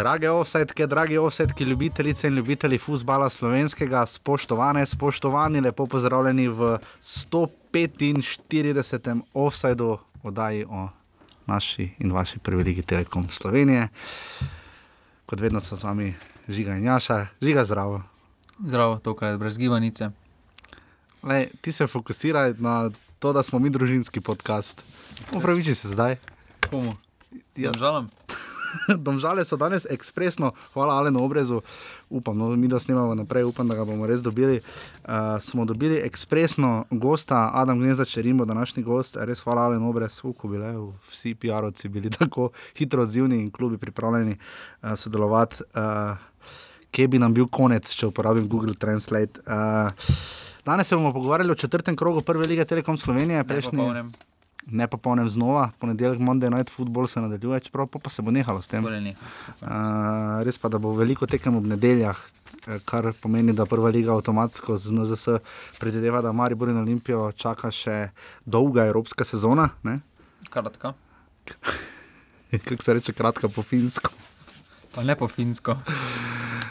Drage offsetke, dragi offsetki, ljubitelice in ljubitelji futbola slovenskega, spoštovane, spoštovani, lepo pozdravljeni v 145. offsajdu oddaji o naši in vaši privilegiji Telekom Slovenije. Kot vedno so z vami žiga in jaša, žiga zdravo. Zdravo, tokrat brez gibanice. Lej, ti se fokusiraj na to, da smo mi družinski podcast. Upraviči se zdaj. Komu? Ja. Žalam. Domžale so danes ekspresno, hvala Alenu Obrezu, upam, no, mi da snemamo naprej, upam, da ga bomo res dobili. Uh, smo dobili ekspresno gosta, Adam Gnezda, če rimbo, današnji gost, res hvala Alenu Obrez, uko bile vsi PR-ovci bili tako hitro odzivni in klubi pripravljeni uh, sodelovati. Uh, Kje bi nam bil konec, če uporabim Google Translate? Uh, danes se bomo pogovarjali o četrtem krogu Prve lige Telekom Slovenije, prejšnji Prejšnji. Ne pa polnem znova, ponedeljek Monday Night Football se nadaljuje, čeprav pol pa se bo nehalo s tem. Uh, res pa, da bo veliko tekem ob nedeljah, eh, kar pomeni, da prva liga avtomatsko z NZS predvideva, da Maribor in Olimpijo čaka še dolga evropska sezona. Ne? Kratka. Kako se reče, kratka po finsko. Pa ne po finsko.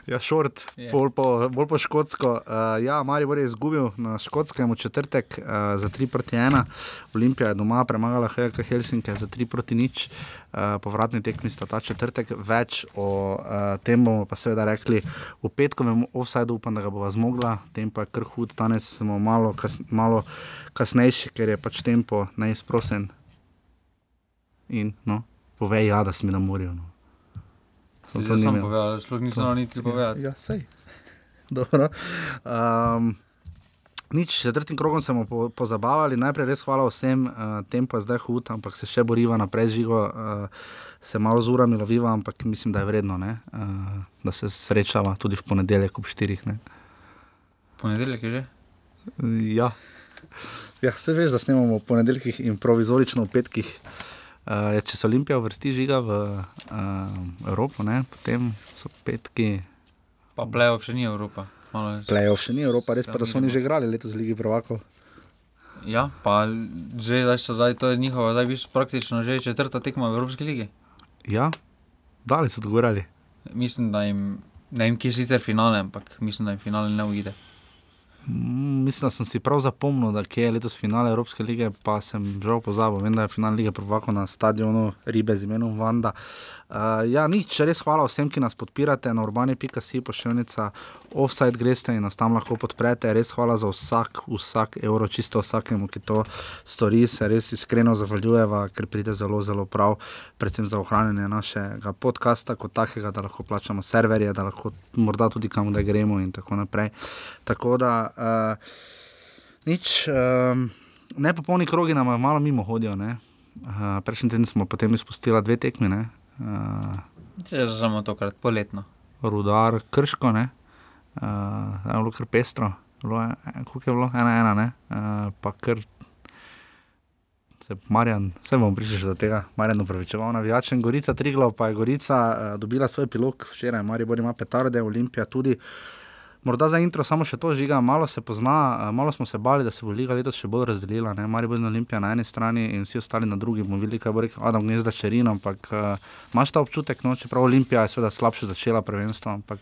Ja, šort, Je. bolj po, bolj po škotsko. Uh, ja, Maribor je izgubil na škotskem v četrtek uh, za 3 proti 1, Olimpija je doma premagala Hejka Helsinke za 3 proti 0, uh, povratni tekmi sta ta četrtek. Več o uh, tem bomo pa seveda rekli v petkovem offsajdu, upam, da ga bova zmogla, tempo je kar hud, danes smo malo, kas, malo kasnejši, ker je pač tempo neizprosen. In no, povej ja, da si mi na morju. No. Samo to Sem ni sam imel. povedal, sploh nisem znal niti povedati. Ja, sej. Dobro. Um, nič, s četrtim krogom smo po, pozabavali. Najprej res hvala vsem, uh, tempo je zdaj hud, ampak se še boriva naprej, žigo. Uh, se malo z urami loviva, ampak mislim, da je vredno, ne, uh, da se srečava tudi v ponedeljek ob štirih. Ne. Ponedeljek je že? Ja. ja, se veš, da snemamo v ponedeljkih in provizorično v petkih. Uh, če se Olimpija vrsti žiga v uh, Evropo, ne, potem so petki. Pa play-off še ni Evropa. Playoff še ni Evropa, res pa, da so oni že igrali letos v Ligi Prvakov. Ja, pa že zdaj so zdaj, to je njihova, zdaj bistvu praktično že četrta tekma v Evropski ligi. Ja, dali so dogovorili. Mislim, da jim, ne vem, kje je sicer finale, ampak mislim, da jim finale ne uide. Mm, Mislim, da sem si prav zapomnil, da je letos finale Evropske lige, pa sem žal pozabil. Vem, da je finale lige prvako na stadionu Ribe z imenom Vanda. Uh, ja, nič, res hvala vsem, ki nas podpirate na urbani.si pošiljnica offside greste in nas tam lahko podprete. Res hvala za vsak, vsak evro, čisto vsakemu, ki to stori. Se res iskreno zahvaljujeva, ker pride zelo, zelo prav, predvsem za ohranjanje našega podcasta kot takega, da lahko plačamo serverje, da lahko morda tudi kam, da gremo in tako naprej. Tako da uh, nič, um, nepopolni krogi nam malo mimo hodijo. ne. Uh, prejšnji teden smo potem izpustili dve tekmi, ne. Uh, Če že samo tokrat, poletno. rudar, krško, ne. Uh, je bilo kar pestro, bilo je, eh, bilo, ena, ena, ne. Uh, pa kar. Se Marjan, vse bom prišel do tega, Marjan upravičeval navijačem. Gorica Triglo pa je Gorica uh, dobila svoj pilok včeraj, Maribor ima petarde, Olimpija tudi. Morda za intro samo še to žiga, malo se pozna, eh, malo smo se bali, da se bo liga letos še bolj razdelila. Ne? Maribor in Olimpija na eni strani in vsi ostali na drugi. Bomo videli, kaj bo rekel Adam Gnezda Čerino, ampak uh, imaš ta občutek, no, čeprav Olimpija je seveda slabše začela prvenstvo, ampak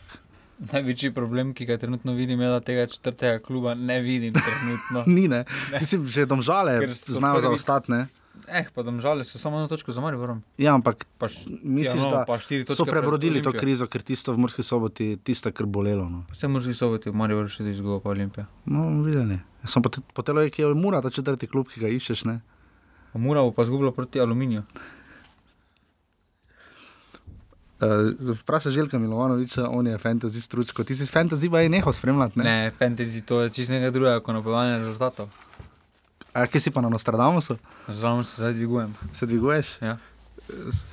Največji problem, ki ga trenutno vidim, je, da tega četrtega kluba ne vidim trenutno. ni ne. Mislim, že domžale znajo prvi- zaostati, ne. Eh, pa domžale so samo eno točko za Mariborom. Ja, ampak Pa, š- misliš, ja, no, da pa so prebrodili to krizo, ker tisto v Murski soboti, tisto, kar bolelo. No, Vse možni soboti, v Mariboru še izgubo pa Olimpija. no videli. Sem po, te, po telo ki je Mura, ta četrti klub, ki ga iščeš, ne. Mura bo pa izgubila proti aluminiju. Uh, Vprašaj Željka Milovanoviča, on je fantasy stručko. Ti si fantasy pa je nehal spremljati, Ne, ne? ne fantasy to je čist nekaj drugega, kot napovedanje rezultatov. A kje si pa na Nostradamusu? Žal se zdaj dvigujem. Se dviguješ? Ja.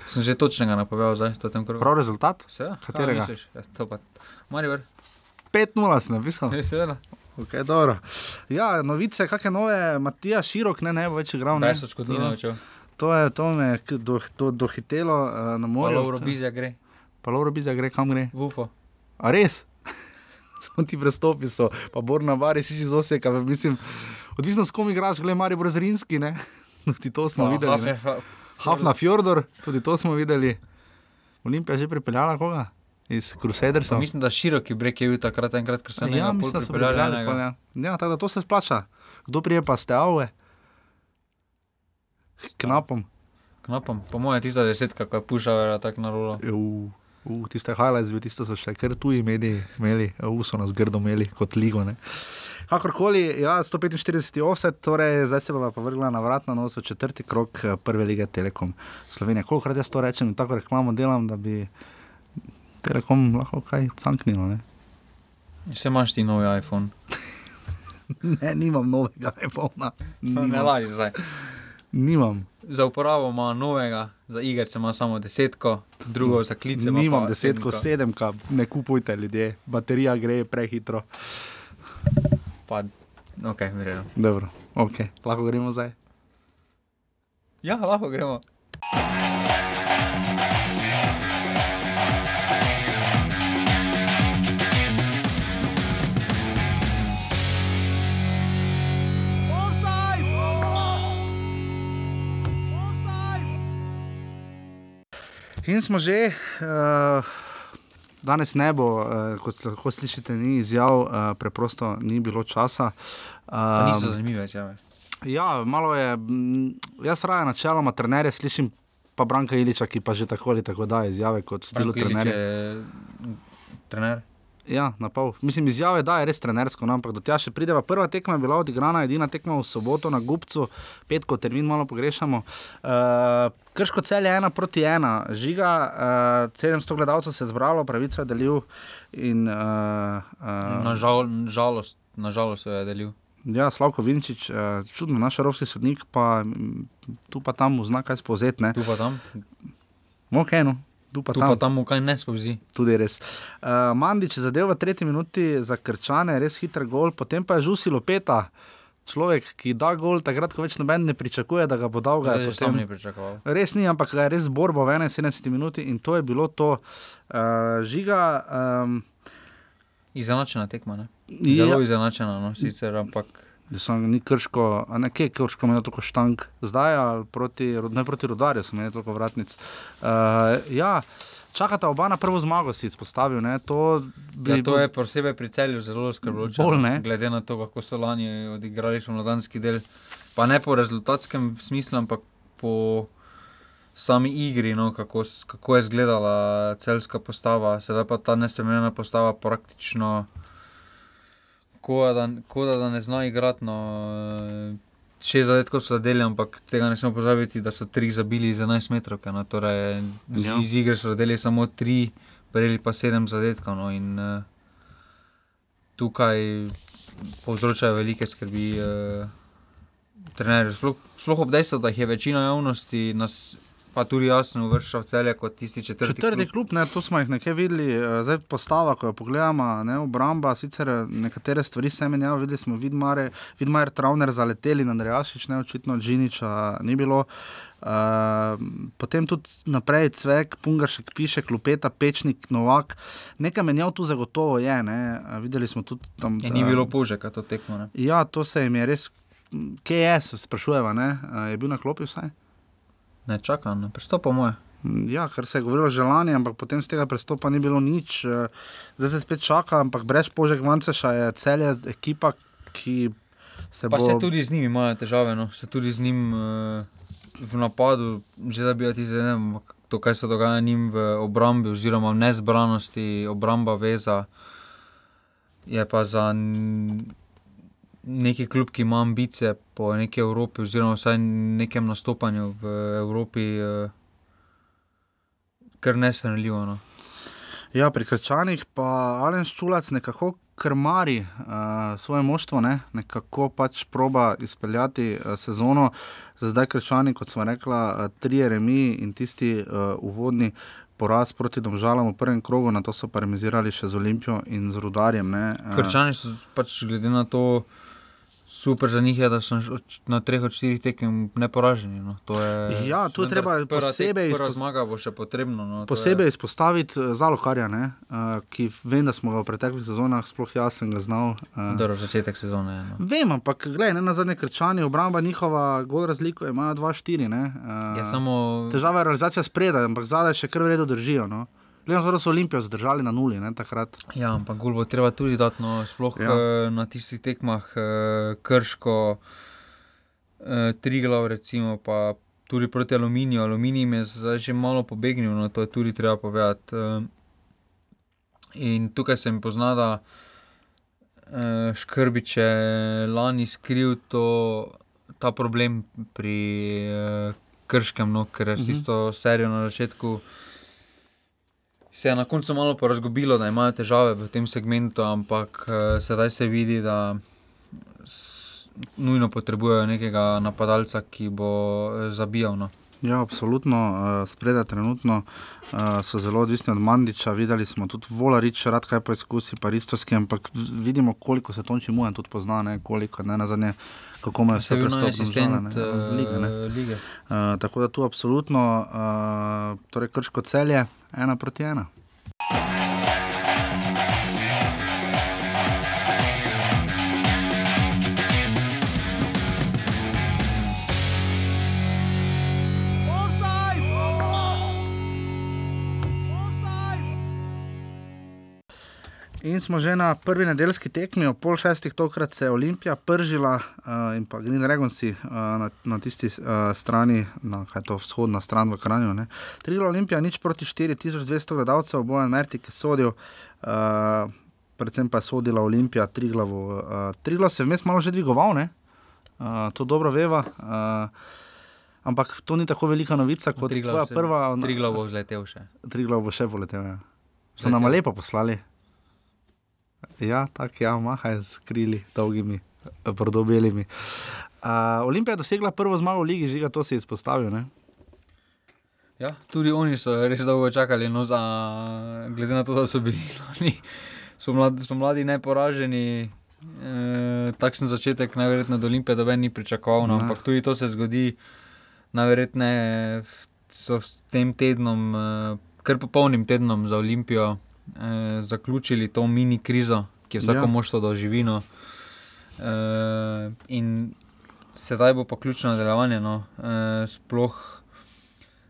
Sem že točnega napovedal zdaj v tem krogu. Prav rezultat? Vse, ja. Katerega? Ja. Maribor. 5-0 si napisal. Ne, seveda. Okay, dobro. ja, novice, kakšne nove, Matija Širok, ne, ne bo več igral. ne. Brez odškodnine To-. To je to me je do, do, dohitelo uh, na morju. Malo Eurobizija gre. Pa Lauro Bizja gre, kam gre. Vufo. A res? Samo ti prestopi so, pa Borna Bariš iz Osijeka, mislim, odvisno s kom igraš, gledaj, Marijo Brezrinski, ne? Tudi to smo videli. ne. Hafna Fjordor, tudi to smo videli. Olimpija že pripeljala koga? Iz Crusadersov? Mislim, da široki breg je bil takrat enkrat, ker sem ja, mislim, da so pripeljali pol, Ja, ja tako da to se splača. Kdo prije pa ste avve? Knapom. Knapom, po mojem, tista desetka, ko je pušala tako na rolo. Uh, tiste highlights, tiste so še kar tuji mediji imeli, uh, so nas grdo imeli kot ligo. Ne. Kakorkoli, ja, 145 offset, torej zdaj se bo pa vrgla na vrat na nos v četrti krok eh, prve lige Telekom Slovenije. Kolikrat jaz to rečem in tako reklamo delam, da bi Telekom lahko kaj canknilo. Ne, Vse imaš ti novi iPhone. ne nimam novega iPhona. Ne Nimam. laži zdaj. nimam. Za uporabo ima novega, za igrice ima samo desetko, drugo za klice. ima Nimam desetko, sedemka, ne kupujte ljudje, baterija gre prehitro. Pa, ok, verjetno. Dobro, okay. lahko gremo zdaj. Ja, lahko gremo. In smo že, uh, danes ne bo, uh, kot lahko slišite, ni izjav, uh, preprosto ni bilo časa. Pa niso Um, zanimive, če me. ja, malo je, jaz raje načeloma trenerje slišim, pa Branka Iliča, ki pa že tako ali tako da izjave kot stilo trenerja. Trener. Ja, na pol. Mislim, izjave da je res trenersko, no, ampak do tja še prideva. Prva tekma je bila odigrana, edina tekma v soboto na Gubcu, petko termin malo pogrešamo. Uh, Krško cel je ena proti ena, žiga, uh, 700 gledalcev se je zbralo, pravico je delil. In, uh, uh, Nažal, žalost, nažalost se je delil. ja, Slavko Vinčič, čudno, naš evropski sodnik, pa tu pa tam mu zna kaj spozeti. Tu pa tam, Ok, no. Tu pa tu tam. pa tam mu kaj ne spozi. tudi res. Uh, Mandič je zadev v tretji minuti za krčane, res hiter gol, potem pa je žusilo peta. Človek, ki da gol, takrat, ko več noben ne pričakuje, da ga bo dal. Ga je že sam ni pričakoval. Res ni, ampak ga je res borbo v 71 minuti in to je bilo to. Uh, žiga, um, Izenačena tekma, ne? ja, Zelo izenačena, no, sicer, ampak da sem ni krško, a ne kje krško, imel toliko štank, zdaj ali proti, ne proti rodarju, sem imel toliko vratnic. Uh, ja, čakata oba na prvo zmago, si izpostavil. Ne, to, bi, ja, to je posebej pri celju zelo skrbljujoče. Ne. Glede na to, kako so lani odigrali smo mladanski del, pa ne po rezultatskem smislu, ampak po sami igri, no, kako, kako je izgledala celska postava, sedaj pa ta nespremenjena postava praktično. Ko da, ko da, da ne zna igrati. No, eh, šest zadetkov so zadeli, ampak tega ne smemo pozabiti, da so tri zabili za 11 metrov. No, torej, z, Ja. iz igre so zadeli samo tri, prejeli pa sedem zadetkov. No, in, uh, tukaj povzročajo velike skrbi uh, trenerjev. Sploh, sploh ob dejstvu, da jih je večina javnosti, nas, pa tudi jaz, sem uvrščal celje kot tisti četrti. Četrti klub. klub, ne, to smo jih nekaj videli, eh, zdaj postava, ko jo pogledamo, ne, obramba, sicer eh, nekatere stvari se menjajo, videli smo Vidmare, Vidmar, Travner zaleteli, Andrejašič, ne, očitno Džiniča ni bilo. Uh, potem tudi naprej, Cvek, Pungaršek piše, Klupeta, Pečnik, Novak. Nekaj menjav tu zagotovo je. Ne. Videli smo tudi tam. Je, ni bilo požeka to tekmo. Ne? Ja, to se jim je res. Kje je, se sprašujeva, ne? Je bil na klopi vsaj? Ne čakam, ne pristopa moje. Mm, Ja, kar se je govorilo želanje, ampak potem z tega prestopa ni bilo nič. eh, Zdaj se spet čaka, ampak brez Požek Vanceša je celje ekipa, ki se Pa bo. se tudi z njimi imajo težave, no? se tudi z njim uh, v napadu, že zabijati za ne vem, to, kaj se dogaja njim v obrambi, oziroma v nezbranosti, obramba veza. Je pa za neki klub, ki ima ambicije po neki Evropi, oziroma vsaj nekem nastopanju v Evropi, uh, kar nesanljivo. No? Ja, pri Krčanih pa Alen Ščulac nekako krmari uh, svoje moštvo, ne? nekako pač proba izpeljati uh, sezono. Za zdaj Krčani, kot smo rekla, uh, tri remi in tisti uh, uvodni. Poraz proti Domžalam v prvem krogu, na to so paramizirali še z Olimpijo in z Rudarjem. ne. Eh, Krčani so pač glede na to, super za njih je, da so na treh od štirih tekem neporaženi. No. To je, Ja, tu je treba prva posebej Prva izpost- zmaga bo še potrebno. No, Posebej je- izpostaviti eh, Zalokarja, ne, uh, ki vem, da smo ga v preteklih sezonah sploh jaz sem ga znal. Uh, Dobro, začetek sezone. No. Vem, ampak gledaj, ne na zadnje krčanje, obramba njihova, gol razliko imajo 2-4. Uh, Ja, samo Težava je realizacija spredaj, ampak zadaj še kar v redu držijo. No. Gledam, da so Olimpijo zadržali na nuli ne, takrat. Ja, ampak gol bo treba tudi dati, no, sploh Ja. ja. na tistih tekmah, eh, krško, eh, Triglav, recimo, pa tudi proti aluminiju. Aluminij je zdaj že malo pobegnil, no, to je tudi treba povedati. Eh, in tukaj se mi pozna, da eh, Škrbič je lani skril to, ta problem pri eh, krškem, no, ker je Mhm. s tisto serijo na začetku se je na koncu malo porazgobilo, da imajo težave v tem segmentu, ampak uh, sedaj se vidi, da s, nujno potrebujejo nekega napadalca, ki bo eh, zabijal. No. Ja, absolutno. Uh, Spredaj trenutno uh, so zelo odvisni od Mandiča. Videli smo tudi Volarič, rad kaj poizkusi, pa Ristovski, ampak vidimo, koliko se Tonči Mujen tudi pozna, ne, koliko ne na zadnje. Kako imajo vse žale, asistent ne, uh, lige. Ne. lige. Uh, tako da tu absolutno, uh, torej krško celje, ena proti ena. In smo že na prvi nedeljski tekmi, ob pol šestih, tokrat se je Olimpija pržila uh, in pa Green Dragonsi uh, na, na tisti uh, strani, na, kaj je to vzhodna stran v Kranju. ne. Trilo Olimpija, nič proti 4200 gledalcev, Bojan Mertik je sodil, uh, predvsem pa je sodila Olimpija, Triglavu. Uh, Triglav se je vmes malo že dvigoval, ne? uh, to dobro veva. Uh, Ampak to ni tako velika novica kot Triglav tvoja se- prva. Triglav bo vzletel še. Triglav bo še poletel. Ja. So Letel. nam lepo poslali. Ja, tako ja, mahaj z krili, dolgimi, prodobelimi. Uh, Olimpija je dosegla prvo zmago v ligi, žiga to si izpostavil. Ne? Ja, tudi oni so res dolgo čakali, no, za, glede na to, da so bili lani spomladi, spomladi neporaženi. E, takšen začetek, najverjetneje od Olimpije, da ni pričakoval, no, ampak tudi to se zgodi, najverjetneje so s tem tednom, e, kar popolnim tednom za Olimpijo, e, zaključili to mini krizo, ki je vsako Ja. ja. moštvo doživino. E, in sedaj bo pa ključno nadaljevanje, no, e, sploh.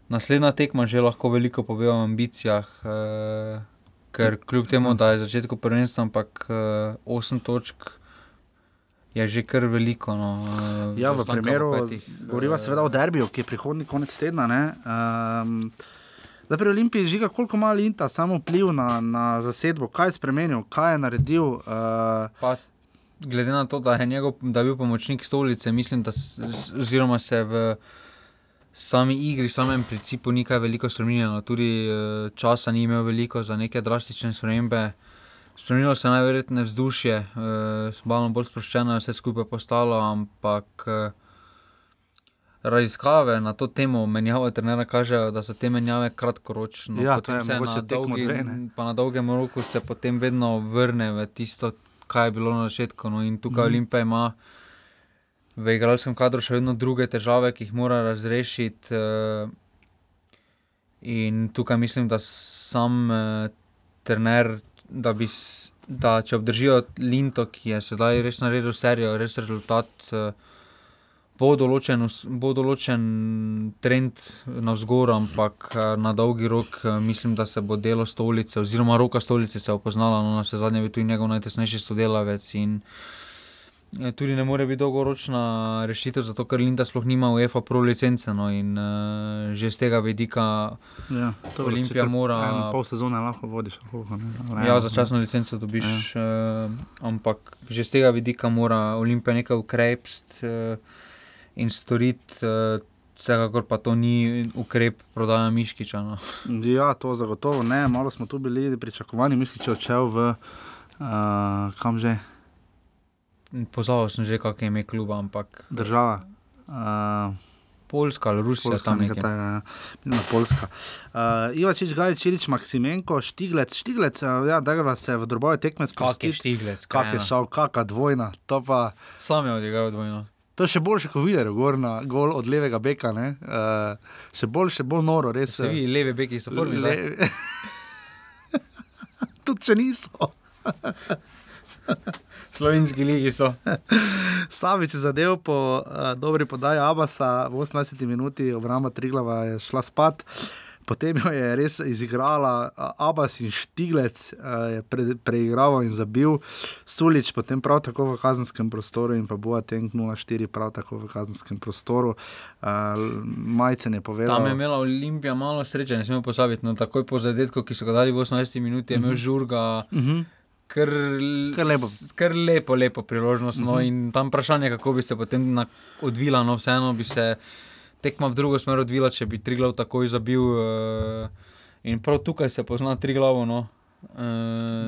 Naslednja tekma že lahko veliko pove o ambicijah, eh, ker kljub temu, da je začetku prvenstva, ampak eh, 8 točk je že kar veliko. No, eh, Ja, v primeru, petih. govoriva seveda o derbiju, ki je prihodnji konec tedna. Um, Zdaj pri Olimpiji žiga, koliko ima Linta samo vpliv na, na zasedbo, kaj je spremenil, kaj je naredil. Uh, Pa, glede na to, da je, njegov, da je bil pomočnik stolice, mislim, da oziroma se v sami igri, samem principu ni kaj veliko spremenilo. Tudi eh, časa ni imel veliko za neke drastične spremembe. Spremenilo se je najverjetneje vzdušje, eh, malo bolj sproščeno je vse skupaj postalo, ampak eh, raziskave na to temo menjave trenera kažejo, da so te menjave kratkoročne. Ja, to je mogoče tekmo dve, ne. Pa na dolgem roku se potem vedno vrne v tisto, kaj je bilo na začetku. No, in tukaj mm. Olimpija ima v igralskem kadru še vedno druge težave, ki jih mora razrešiti. eh, In tukaj mislim, da sam eh, trener, da bi. Da, če obdržijo Linto, ki je sedaj res naredil serijo, res rezultat, eh, bo določen, bo določen trend navzgor, ampak eh, na dolgi rok eh, mislim, da se bo delo stolice, oziroma roka stolice se opoznala, no na vse zadnje je bil tudi njegov najtesnejši sodelavec. In eh, tudi ne more biti dolgoročna rešitev, zato ker Linda sploh nima UEFA Pro licence. No, in uh, že z tega vidika, ja, Olimpija mora- Pol sezone lahko vodiš. Koliko, ne, ja, začasno licenco dobiš, uh, ampak že z tega vidika mora Olimpija nekaj ukrepiti uh, in storiti. Uh, Vsekakor pa to ni ukrep prodaja Miškiča. No. Ja, to zagotovo ne. Malo smo tu bili pričakovani, mislim, če je odšel v uh, kam že Pozaval sem že, kakšno je ime kluba, ampak država. Uh, Poljska ali Rusija, tam nekaj takega, ja. Da Poljska. Uh, Ivačič, Gaj, Čilič, Maksimenko, Štiglec, Štiglec, uh, ja, da ga se v droboje tekmec Kak je. Štiglec, Kak je šel, kakšna dvojna. To, pa, Sam je odigral dvojno. To je še boljše, kot videl, gor na gol od levega beka. ne. Uh, še bolj, še bolj noro, res. Se vi, levi beki so formi. Le... Tudi če niso. Slovenski ligi so. Savič je zadev po uh, dobri podaji Abasa, v 18 minuti obramba Triglava je šla spat. Potem jo je res izigrala uh, Abbas in Štiglec, uh, je pre, preigral in zabil, Sulič, potem prav tako v kazenskem prostoru in pa Boateng 0-4, prav tako v kazenskem prostoru. Uh, Majcen je povedal, Tam je imela Olimpija malo sreče, ne smemo pozabiti. No, takoj po zadetku, ki so ga dali v 18 minuti, je imel žurga. uh -huh. Kar, Kar lepo. Kar lepo, lepo priložnost. No, uh -huh. In tam vprašanje, kako bi se potem na- odvila, no vseeno bi se tekma v drugo smer odvila, če bi Triglav takoj zabil. Uh, in prav tukaj se pozna Triglav, no. Uh,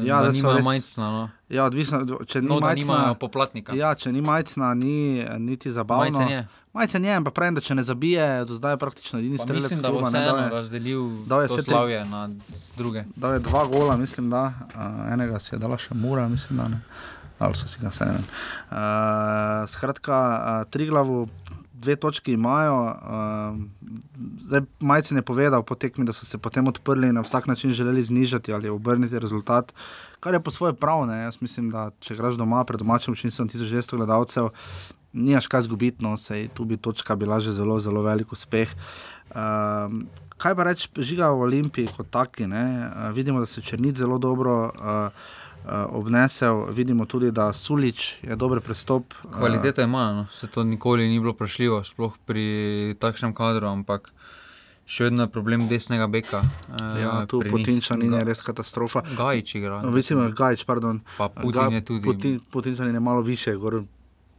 Ja, da da nimajo res- majcna, no. ja, odvisno, če ni no da majcna. poplatnika. Ja, če ni majcna, ni niti zabavno. Majcen je. Majcen je, ampak pravim, da če ne zabije, do zdaj je praktično edini strelec. mislim, da bo kluba, ne, vseeno dal je- razdelil je vse tri- slavje na druge. dal je dva gola, mislim, da uh, enega si je dala še mura, mislim, da ne. Ali so si ga ne. Uh, skratka, uh, tri glavu. Dve točki imajo, uh, zdaj majcen je povedal po tekmi, da so se potem odprli in na vsak način želeli znižati ali obrniti rezultat, kar je po svoje prav. Ne? Jaz mislim, da če greš doma pred domačim občinstvom 1200 gledalcev, nimaš kaj zgubiti, no, sej tu bi točka bila že zelo, zelo velik uspeh. Um, kaj pa reči, žiga v Olimpiji kot taki? Uh, vidimo, da se Črnit zelo dobro uh, obnesel, vidimo tudi, da Sulič je dober prestop. uh, Kvalitete imajo, no. se to nikoli ni bilo prešljivo, sploh pri takšnem kadru, ampak še vedno je problem desnega beka. Eh, ja, tu. Putinčanin je Ga- res katastrofa. Gajič igra. No, Mislim, Gajč, pardon. Pa Putin je tudi. Putin, Putinčanin je malo više, gor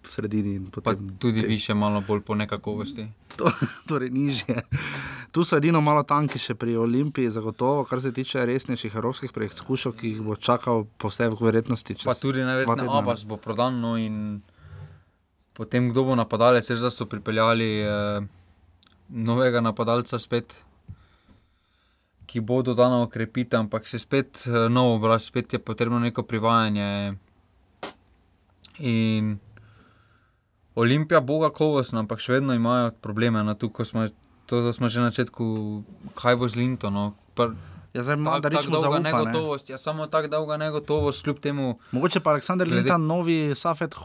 v sredini. potem tudi te- više, malo bolj po nekakovosti. to, torej nižje. Tu so edino malo tanki še pri Olimpiji, zagotovo, kar se tiče resnejših evropskih preizkušov, ki jih bo čakal po vsej verjetnosti. Pa tudi najverjetneje. Abbas bo prodan, no in potem kdo bo napadalec, res da so pripeljali eh, novega napadalca spet. Ki bo dodana okrepitev, ampak se spet eh, nov obraz, spet je potrebno neko privajanje. In Olimpija bo kakovostna, ampak še vedno imajo probleme. No, tu, smo, to, smo že na začetku, kaj bo z Linto. No. Ja, zdaj imamo, tak rečemo, dolga zaupa, ne. negotovost, ja, samo tako dolga negotovost, kljub temu, Mogoče pa Aleksandr Glede- Linta, novi Safet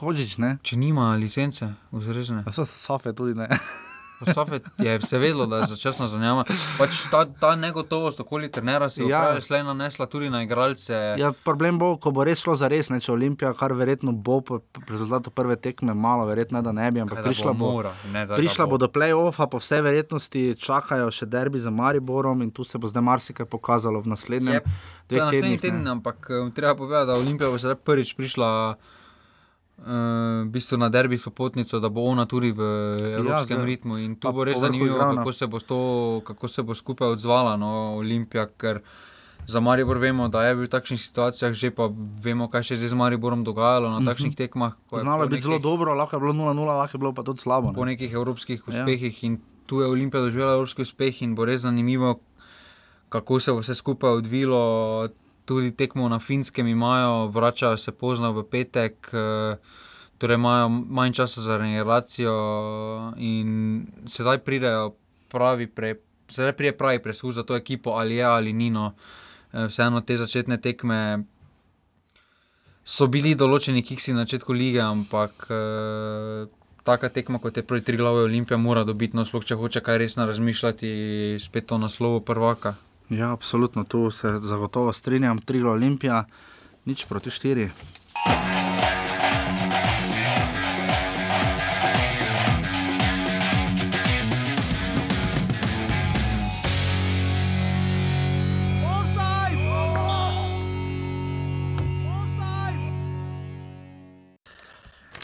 Hodžič, ne? če nima licence, vzrežene. Ja, Safet tudi ne. Sofet je se vedelo, da je začasno zanjama. Pač ta, ta negotovost okoli trenera se je Ja. ja. nanesla tudi na igralce. Ja, problem bo, ko bo res šlo za res, ne, če Olimpija, kar verjetno bo po rezultatu prve tekme, malo verjetno, da ne bi, ampak Kaj da prišla bo. mora, ne, da Prišla ga bo do play-offa, po vsej verjetnosti čakajo še derbi za Mariborom in tu se bo zdaj marsikaj pokazalo v naslednjem Je, dveh naslednji tednih. teden, ne. ampak eh, treba povedati, da Olimpija bo sedaj prvič prišla. Uh, v bistvu na derbi so potnico, da bo ona tudi v evropskem ja, ritmu. In tu bo res zanimivo, igrana. kako se, bo to, kako se bo skupaj odzvala no, Olimpija. Ker za Maribor vemo, da je bil v takšnih situacijah, že pa vemo, kaj se je z Mariborom dogajalo na takšnih tekmah. ko je Znalo je po biti zelo dobro, lahko je bilo 0-0, lahko je bilo pa tudi slabo. po Ne. nekih evropskih Ja. uspehih in tu je Olimpija doživela evropski uspeh in bo res zanimivo, kako se bo vse skupaj odvilo. Tudi tekmo na finskem imajo, vračajo se pozno v petek, eh, torej imajo manj časa za regeneracijo in sedaj pridejo pravi, pre, sedaj pride pravi preskus za to ekipo, ali je ali ni. No. Eh, Vseeno te začetne tekme so bili določeni kiksi na začetku lige, ampak eh, taka tekma, kot je prvi tri glave Olimpija, mora dobiti, no, sploh če hoče kaj resno razmišljati, spet o naslovu prvaka. Ja, absolutno, tu se zagotovo strinjam. Trigla Olimpija, nič proti štiri.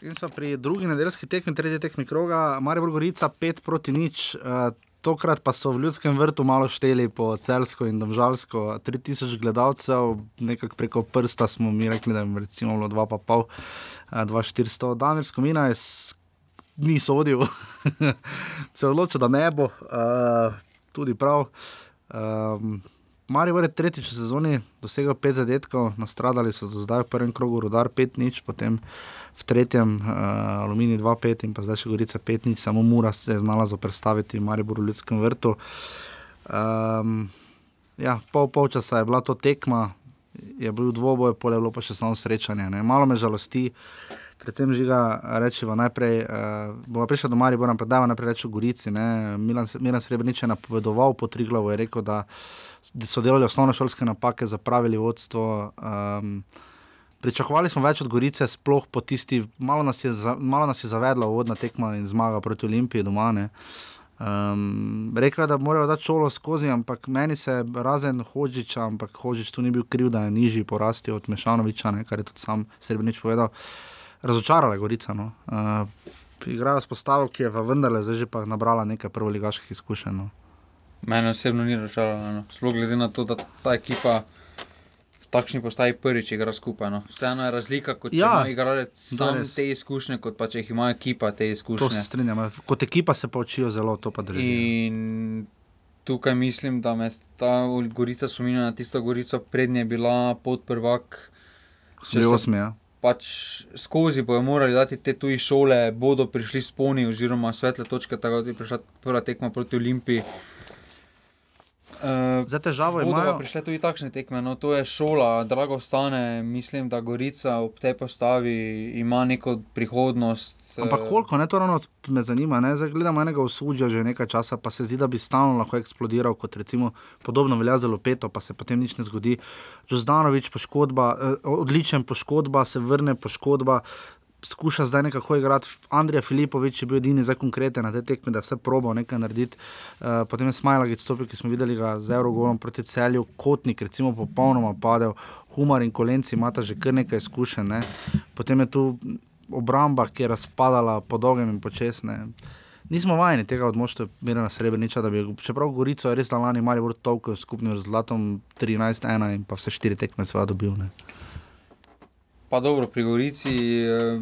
In smo pri drugi nedeljski tekmi, tretji tekmi kroga, Maribor Gorica 5 proti nič. Uh, tokrat pa so v ljudskem vrtu malo šteli po celsko in domžalsko. 3000 gledalcev, nekako preko prsta smo mi rekli, da je recimo bilo 2,5, uh, 2,400. Damir Skomina je ni sodil, se je odločil, da ne bo, uh, tudi prav. Um, Mari je tretjič v sezoni dosegel pet zadetkov, nastradali so do zdaj v prvem krogu, rodar pet nič, potem v tretjem uh, Alumini 2-5 in pa zdaj še Gorica 5 nič, samo Mura se je znala zoprstaviti v Mariboru v ljudskem vrtu. Um, ja, pol polčasa je bila to tekma, je bil dvoboj, pol je bilo pa še samo srečanje. Ne. Malo me žalosti, predvsem žiga rečeva najprej, uh, bomo prišli do Maribora, pa dajmo najprej reči v Gorici. Ne. Milan, Milan Srebrenic je napovedoval po Triglavu, je rekel, da so delali osnovne šolske napake, zapravili vodstvo. Um, pričakovali smo več od Gorice, sploh po tisti, malo nas je, za, malo nas je zavedla vodna tekma in zmaga proti Olimpiji doma. Um, rekel je, da morajo dati čolo skozi, ampak meni se razen Hočiča, ampak Hočič tu ni bil kriv, da je nižji porasti od Mešanoviča, ne, kar je tudi sam Srbenič povedal. Razočarala je Gorica. No. Uh, igrajo s postavo, ki je pa vendarle zdaj že pa nabrala nekaj prvoligaških izkušenj. No. Mene osebno ni razočaralo, no. sploh glede na to, da ta ekipa takšni postaji prvič igra skupaj. No. Vseeno je razlika, kot ja, ima igralec sam res. te izkušnje, kot pa če jih ima ekipa te To izkušnje. se strinjam. Kot ekipa se pa učijo zelo, to pa drži. In tukaj mislim, da me ta Gorica spominja na tisto Gorico, prednje je bila pod prvak. Že osmi, ja. Pač skozi bojo morali dati te tuje šole, bodo prišli sponi, oziroma svetle točke, tako da je prišla prva tekma proti Olimpiji. Uh, Zdaj težavo Bodo imajo. prišle tudi takšne tekme, no to je šola, drago stane, mislim, da Gorica ob tej postavi ima neko prihodnost. Ampak eh, koliko, ne, to ravno me zanima. Ne? Zdaj gledamo enega usudja že nekaj časa, pa se zdi, da bi stalno lahko eksplodiral, kot recimo podobno velja za Lopeto, pa se potem nič ne zgodi. Žozdanovič poškodba, eh, odličen poškodba, se vrne poškodba. Skuša zdaj nekako igrati. Andrej Filipovič je bil edini za konkreten na tej tekmi, da je vse probal nekaj narediti. Uh, potem je Smajlagic stopil, ki smo videli ga z Eurogolom proti celju, kotnik, recimo, popolnoma padel, humor in kolenci imata že kar nekaj izkušenj. Ne. Potem je tu obramba, ki je razpadala po dolgem in počasne. Nismo vajeni tega od moštva Mirena Srebreniča, da bi, čeprav Gorico je res na lani mali vrh tolkel s skupnim rezultatom 13-1 in pa vse štiri tekme seveda dobil. Ne. Pa dobro, pri Gorici eh,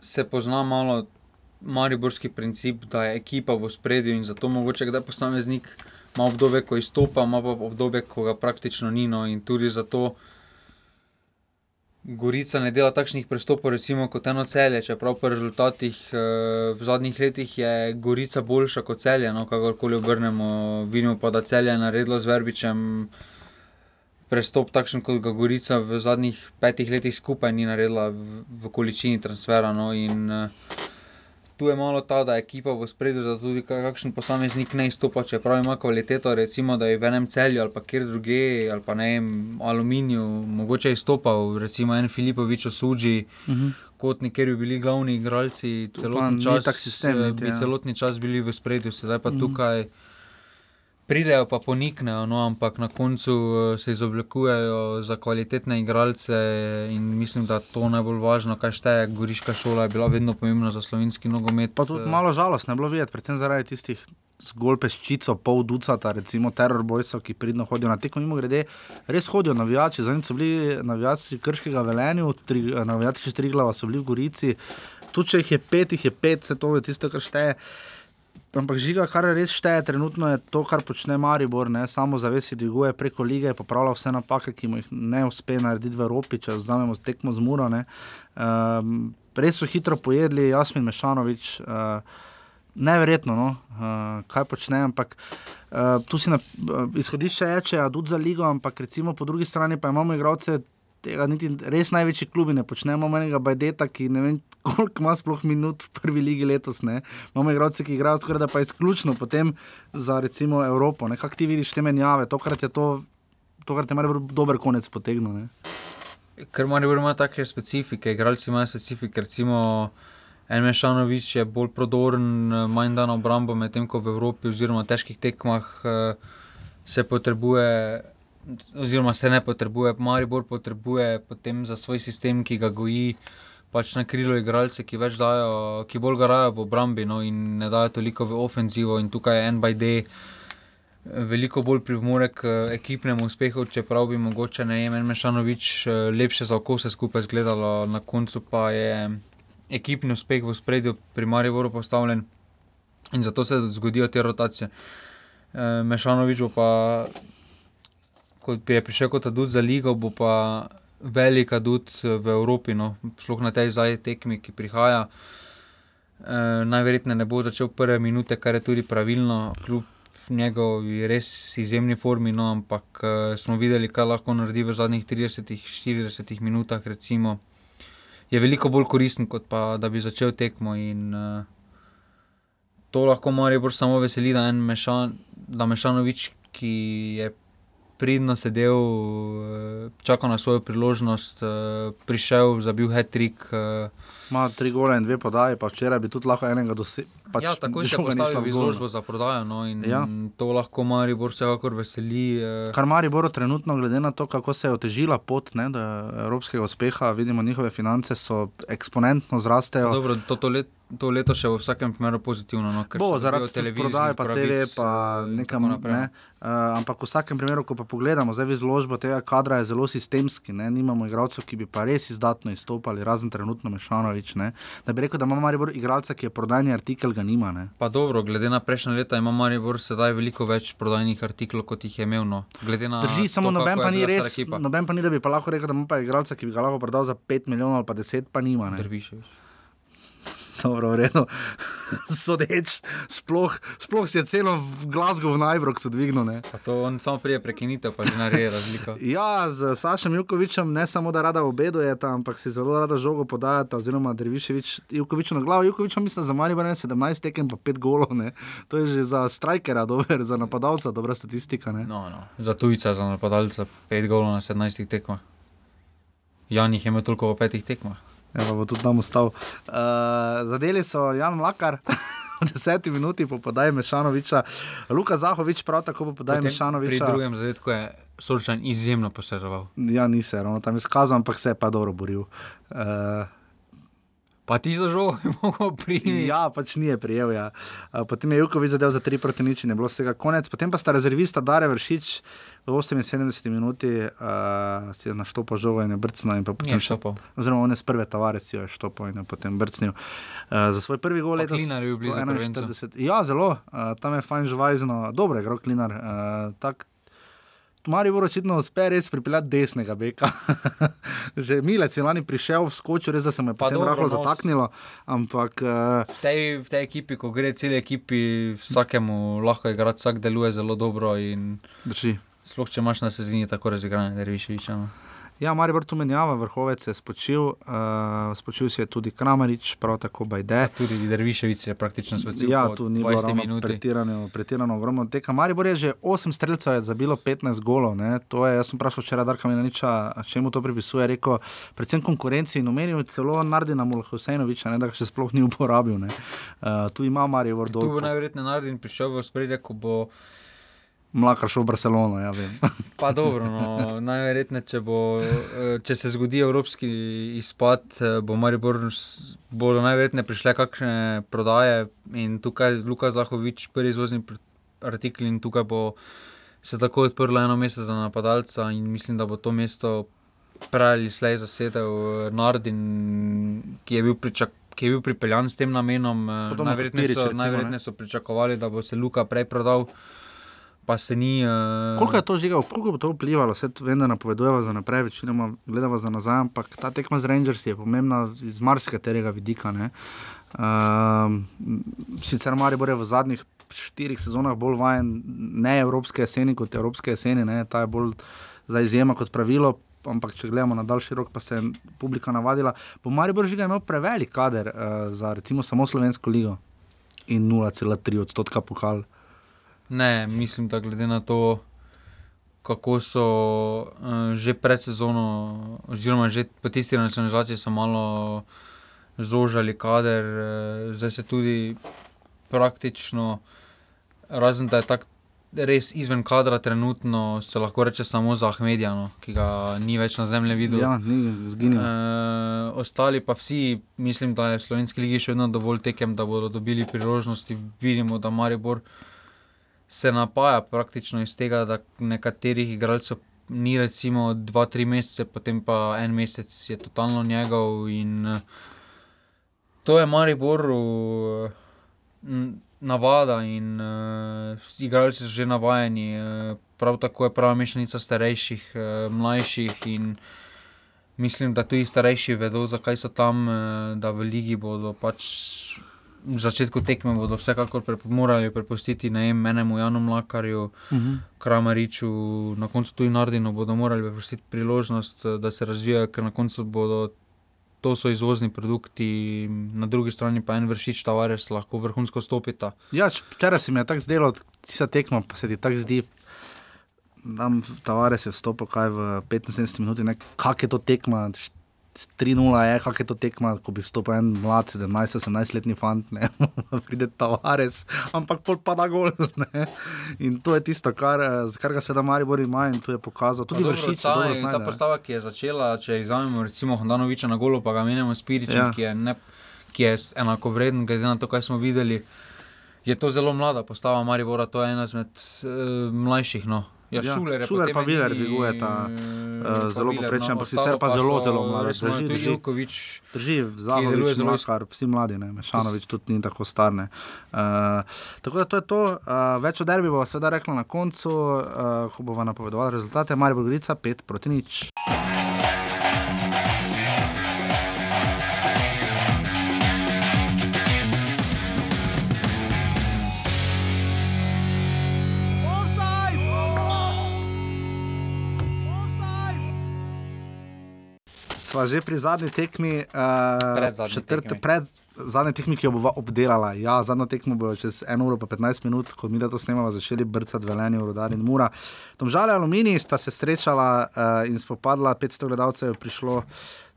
se pozna malo mariborski princip, da je ekipa v spredju in zato mogoče kdaj posameznik ima obdobje, ko izstopa, ima pa obdobje, ko ga praktično ni. No, in tudi zato Gorica ne dela takšnih prestopov, recimo kot eno celje, čeprav po rezultatih eh, v zadnjih letih je Gorica boljša kot celje, no, kakorkoli obrnemo. Vidimo pa, da celje je naredilo z Verbičem prestop takšen, kot ga Gorica v zadnjih petih letih skupaj ni naredila v, v količini transfera. No, in uh, tu je malo ta, da je ekipa v spredju, da tudi ka- kakšen posameznik ne izstopa, čeprav ima kvaliteto, recimo, da je v enem celju ali pa kjer druge, ali pa ne vem, aluminiju, mogoče izstopal, recimo en Filipovič osuđi. Uh -huh. Kot nekateri bi bili glavni igralci, celotni ni čas, sistem eh, niti, bi ja. celotni čas bili v spredju, sedaj pa Mhm. tukaj pridejo, pa poniknejo, no, ampak na koncu eh, se izoblikujejo za kvalitetne igralce in mislim, da to najbolj važno, kaj šteje. Goriška šola je bila vedno pomembna za slovenski nogomet. Pa tudi eh, malo žalostno je bilo videti, predvsem zaradi tistih zgolj peščico, pol ducata, recimo terorbojcev, ki pridno hodijo na tekmo. Mimo grede, res hodijo navijači, zadnjič so bili navijači Krškega velenja, tri, navijači Triglava so bili v Gorici. Tudi če jih je pet, jih je pet, se to je tisto, kar šteje. Ampak žiga, kar res šteje, trenutno je to, kar počne Maribor, ne samo zavesi dviguje preko lige, popravlja vse napake, ki mu jih ne uspe narediti v Evropi, če vzamemo tekmo z Muro. ne. Um, res so hitro pojedli, Jasmin Mešanovič. Uh, Neverjetno, no, uh, kaj počne, ampak uh, tu si na uh, izhodišče je, če je adut za ligo, ampak recimo po drugi strani pa imamo igralce. Tega niti res največji klubi ne počnemo, imamo enega Bajdeta, ki ne vem, koliko ima sploh minut v prvi ligi letos. Ne? Imamo igralce, ki igrajo skoraj da pa izključno potem za recimo Evropo. Kako ti vidiš te menjave, tokrat je to, tokrat je malo dober konec potegnil. ne. Ker Maribor ima take specifike, igralci imajo specifike. Recimo, En Mešanovič je bolj prodoren, manj dan obrambo, medtem ko v Evropi, oziroma težkih tekmah, eh, se potrebuje, oziroma se ne potrebuje. Maribor potrebuje potem za svoj sistem, ki ga goji, pač na krilo igralce, ki dajo, ki bolj garajo v obrambi no, in ne dajo toliko v ofenzivo. In tukaj je en by day veliko bolj pripomore k eh, ekipnemu uspehu, čeprav bi mogoče ne vem, Mešanovič eh, lepše za oko vse skupaj izgledalo, na koncu pa je ekipni uspeh v spredju pri Mariboru postavljen in zato se zgodijo te rotacije. Mešanovič pa, kot je prišel kot adut za ligo, bo pa velik adut v Evropi, no, sploh na tej zdaj tekmi, ki prihaja. E, najverjetneje ne bo začel prve minute, kar je tudi pravilno, kljub njegovi res izjemni formi, no, ampak e, smo videli, kaj lahko naredi v zadnjih 30-40 minutah. Recimo, je veliko bolj koristen, kot pa da bi začel tekmo. In, uh, to lahko Marijo samo veseli, da mešan, da Mešanovič, ki je pridno sedel, uh, čakal na svojo priložnost, uh, prišel, zabil hat-trick. Ima tri gole in dve podaji, pa včeraj bi tudi lahko enega dosegel. Pač ja, tako je postavil v izložbo za prodajo. No, Ja. To lahko Maribor vsekakor veseli. eh, Kar Maribor trenutno, glede na to, kako se je otežila pot ne, do evropskega uspeha, vidimo, njihove finance so eksponentno zrastejo. Dobro, to, to, let, to leto še v vsakem primeru pozitivno. No, ker Bo zaradi prodaje, pa TV, pa eh, in nekam. naprej, Ne, no. uh, ampak v vsakem primeru, ko pa pogledamo, zdaj izložbo tega kadra je zelo sistemski. Ne, nimamo igralcev, ki bi pa res izdatno izstopali, razen trenutno Mešanovič. Ne. Da bi rekel, da ima Maribor igralca, ki je prodajni artikel, ga nima. Ne. Pa dobro, glede na prejšnje leta ima Maribor sedaj veliko več prodajnih artiklov, kot jih je imel. No. Drži, samo to, noben kako pa ni res. Noben pa ni, da bi pa lahko rekel, da ima pa igralca, ki bi ga lahko prodal za 5 milijonov ali pa 10, pa nima. Ne. Derviševič. Dobro, v redu. Sodeč, sploh, sploh si je celo v Glasgow v Najbrok dvignil. To on samo prije prekinitev, pa že naredi razliko. Ja, z Sašem Jukovičem ne samo da rada obedujete, ampak si zelo rada žogo podajate, oziroma Derviševič, Jukovič na glavo. Jukovič mislim za Marijo 17 tekem, pa 5 golov. Ne. To je že za strikera, dober, za napadalca dobra statistika. Ne. No, no. Za tujca, za napadalca, 5 golov na 17 tekmah. Jan jih je imel toliko v petih tekmah. Ja, pa bo tudi tam ostal. Uh, zadeli so Jan Mlakar. V deseti minuti po podaji Mešanoviča, Luka Zahovič prav tako po podaji Potem Mešanoviča. Pri drugem zadetku je Sorčan izjemno posredoval. Ja, ni se ravno tam izkazal, ampak se je pa dobro boril. Uh, Pa ti za žogo je mogel priti. ja, pač ni je prijel. Ja. Uh, potem je Jukovič zadev za 3 proti nič in je bilo z tega konec. Potem pa sta rezervista Dare Vršič v 78 minuti, uh, si je naštopal žogo in je brcnil. In potem še, štopal. oziroma on je z prve tavare si jo je štopal in je potem brcnil. Uh, za svoj prvi gol Pa letos. Klinar je bil blizu 141. Ja, zelo, uh, tam je fajn živajzno, dobro je igral Klinar. Uh, tak, Mari bo očitno uspe res pripeljati desnega beka. Že Milec je lani prišel v skoču, res da se me Pa dobro, rahlo no, s- zataknilo, ampak uh, V tej, v tej ekipi, ko gre cel ekipi, vsakemu lahko igra, vsak deluje zelo dobro. in drži. Sploh če imaš na sredini tako razigrane, da reviš več. Ja, Maribor tu menjava, vrhovec je spočil, uh, spočil se je tudi Kramarič, prav tako Bajde. Tudi Derviševič je praktično specifičen. Ja, tu ni bilo 20 ravno minut. pretirano, pretirano ogromno teka. Maribor je že 8 streljcev je zabilo 15 golov. Ne. To je, jaz sem vprašal včeraj Darka Milaniča, čemu to pripisuje. Je Rekel, predvsem konkurenci in omenil celo Nardina Mulhusejnoviča, ne, da ga še sploh ni uporabil. ne. Uh, tu ima Maribor Tu bo najverjetneje Nardin prišel v spredje, ko bo. Mlaka šel v Barcelono, ja. Pa dobro, no, najverjetneje, če, bo, eh, če se zgodi evropski izpad, eh, bo Maribor, bodo najverjetneje prišle kakšne prodaje in tukaj Luka Zahovič, prvi izvozni artikel in tukaj bo se tako odprlo eno mesto za napadalca in mislim, da bo to mesto prej ali slej zasedel Nardin, ki je bil pričak. Ki je bil pripeljan s tem namenom, eh, najverjetneje so, recimo, ne. najverjetneje so pričakovali, da bo se Luka prej prodal, pa se ni. Uh, Koliko je to žigal, koliko bo to vplivalo? Vse vem, da napovedujemo za naprej, večinoma gledamo za nazaj, ampak ta tekma z Rangersi je pomembna iz marsikaterega vidika. ne. Um, sicer Maribor je v zadnjih štirih sezonah bolj vajen ne evropske jeseni kot evropske jeseni, ne. ta je bolj za izjema kot pravilo. Ampak, če gledamo na daljši rok, pa se je publika navadila. Bo Maribor žiga imel prevelik kader uh, za recimo samo slovensko ligo in 0,3 odstotka pokal. Ne, mislim, da glede na to, kako so uh, že pred sezono, oziroma že po tisti nacionalizaciji, so malo zožali kader, uh, zdaj se tudi praktično, razen da je tako res izven kadra, trenutno se lahko reče samo za Ahmedija, no, ki ga ni več na zemlji videl. Ja, ni zginil. Uh, ostali pa vsi, mislim, da je v slovenski ligi še vedno dovolj tekem, da bodo dobili priložnosti. Vidimo, da Maribor se napaja praktično iz tega, da nekaterih igralcev ni recimo 2-3 mesece, potem pa en mesec je totalno njegov. In, uh, to je Mariboru n- navada in uh, igralci so že navajeni. Uh, prav tako je prava mešanica starejših, uh, mlajših in mislim, da tudi starejši vedo, zakaj so tam, uh, da v ligi bodo pač. V začetku tekme bodo vsekakor prep morali prepustiti vem, enemu Janu Mlakarju, Uh -huh. Kramariču, na koncu tudi Nardinu bodo morali prepustiti priložnost, eh, da se razvijajo, ker na koncu bodo. To so izvozni produkti, na drugi strani pa en vršič Tavares lahko vrhunsko stopita. Ja, včeraj se mi je tako zdelo, ti se tekmo, pa se ti tako zdi. Tam Tavares je vstopil kaj v 15 minuti, kak je to tekma. 3-0 je, kak je to tekma, ko bi vstopil en mlad, 17-18 letni fant, ne, pride Tavares, ampak pol pa da gol. Ne. In to je tisto, kar, eh, kar ga sveda Maribor ima in to je pokazal. Tudi vršič, ta, dobro ta znajde, ne. postava, ki je začela, če vzamemo recimo Hondanoviča na golo, pa ga menjamo s Piričem, Ja. ki, je ne, ki je enakovreden, glede na to, kaj smo videli. Je to zelo mlada postava Maribora, to je ena izmed uh, mlajših. No. Ja, Ja, Šuler, Šuler pa Viler dvigujeta, eh, eh, zelo Viler, povprečen, ampak ostalo sicer pa zelo, zelo. Recimo, Drži, drži. Ilkovič, Drži, Zahovič, zelo Makar, vsi mladi, ne, Mešanovič tudi ni tako star. ne. Uh, tako da to je to, uh, več o derbi bo seveda rekla na koncu, uh, ko bomo napovedovali rezultate. Maribor Gorica 5 proti nič. Sva že pri zadnji tekmi, uh, Predzadnji četrte, tekmi. pred zadnji tekmi, ki jo bomo obdelala. Ja, zadnjo tekmo bo čez 1 uro in 15 minut, ko mi da to snemamo, začeli brcati velenje, rodar in mura. Domžale Aluminij sta se srečala uh, in spopadla, 500 gledalcev je prišlo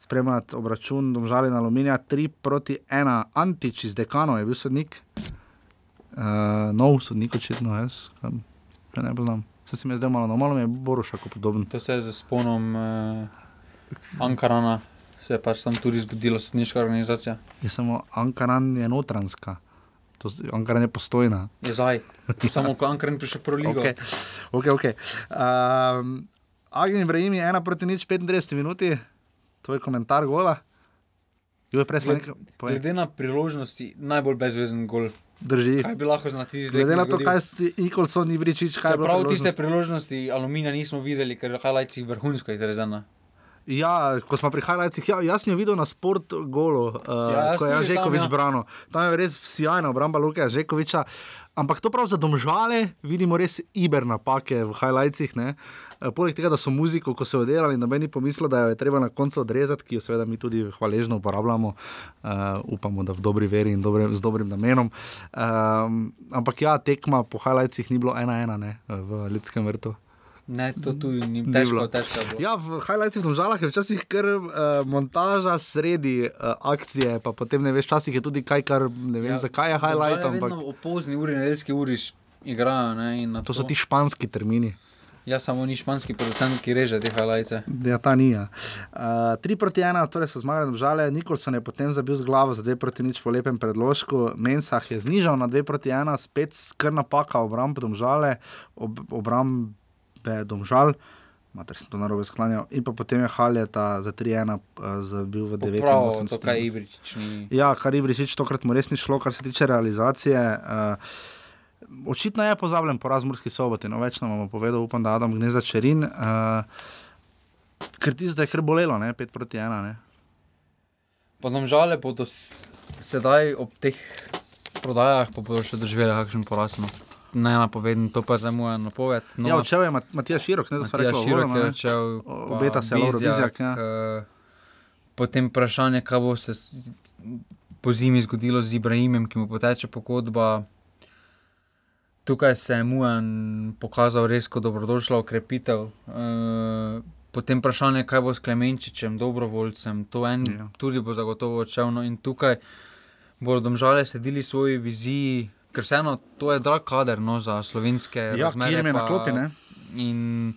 spremljati obračun Domžale in Aluminija, 3 proti 1, Antič iz Dekanov je bil sodnik. Uh, nov sodnik, očitno jaz, kam, ne poznam. Se se mi je zdelo malo, no, malo mi je Borušako podoben. to se je z sponom uh, Ankarana, se je pač tam tudi zbudila sodniška organizacija. Je samo Ankaran je notranska, to, Ankaran je postojna. Je zdaj, samo ko Ankaran prišel v Pro Ligo. Okay. Okay, okay. Um, Agni Ibrahim je ena proti nič, 35 minuti, to je komentar gola. Jo, nekaj. Glede na priložnosti, najbolj brezvezen gol. Drži. Kaj bi lahko na tisti Glede na to, kaj si Nikolson, Ibričič, kaj je bilo. Prav tiste priložnost. priložnosti aluminija nismo videli, ker je highlights vrhunsko izrezana. Ja, ko smo prihajali, ja, jaz sem jo videl na sport golo, uh, Ja, jaz ko je tudi tam, Žekovič ja. branil. Tam je res sjajna obramba Luka Žekoviča. Ampak to prav za domžale vidimo res iber napake v highlightsih. Ne? Eh, Poleg tega, da so muziko, ko so jo delali, noben ni pomislil, da jo je treba na koncu odrezati, ki jo seveda mi tudi hvaležno uporabljamo, uh, upamo, da v dobri veri in dobre, z dobrim namenom. Um, ampak ja, tekma po highlightsih ni bilo ena-ena ne, v ljudskem vrtu. Ne, to tudi ni težko, bilo. težko je bilo. Ja, v highlightsih v žalah je včasih kar uh, montaža sredi uh, akcije, pa potem ne veš, včasih je tudi kaj, kar ne vem, ja, zakaj je highlight. Ampak Vedno o pozni uri, nedeljski uri igrajo. Ne, na to so ti španski termini. Ja, samo ni španski producent, ki reže te highlights. Ja, ta ni. Ja. Uh, 3 proti 1, torej so zmagali žale. Nikolson je potem zabil z glavo za 2 proti nič po lepem predložku. Mensah je znižal na 2 proti 1, spet skr napaka obramb domžale, ob, obrambe domžal. Mater sem to narobe sklanjal. In pa potem je Haljeta za 3-1 uh, zabil v 9. Prav, to kaj Ibričič ni. Ja, kar Ibričič tokrat mu res ni šlo, kar se tiče realizacije. Uh, očitno je pozabljen poraz Murski soboti, no več nam bomo povedal, upam, da Adam gnezda čerin. Uh, ker ti zdaj je kar bolelo, ne? 5 proti 1. Ne? Pa nam žale bodo sedaj ob teh prodajah, pa bodo še doživeli kakšen poraz. No. Ne napoveden, to pa zdaj moja napoved. No, ja, odšel je Mat Matija Širok, ne da Matija rekli, Širok je ne? odšel. O- pa obeta se Lovro Bizjak, ja. eh, Potem vprašanje, kaj bo se po zimi zgodilo z Ibrahimom, ki mu poteče pogodba. Tukaj se je Mujan pokazal res kot dobrodošla okrepitev. Eh, Potem vprašanje, kaj bo s Klemenčičem, dobrovoljcem, to en Ja. ja. tudi bo zagotovo odšel. No, in tukaj bodo domžale sledili svoji viziji, ker vseeno to je drag kader no, za slovenske Ja, razmere. je na pa- klopi, ne? In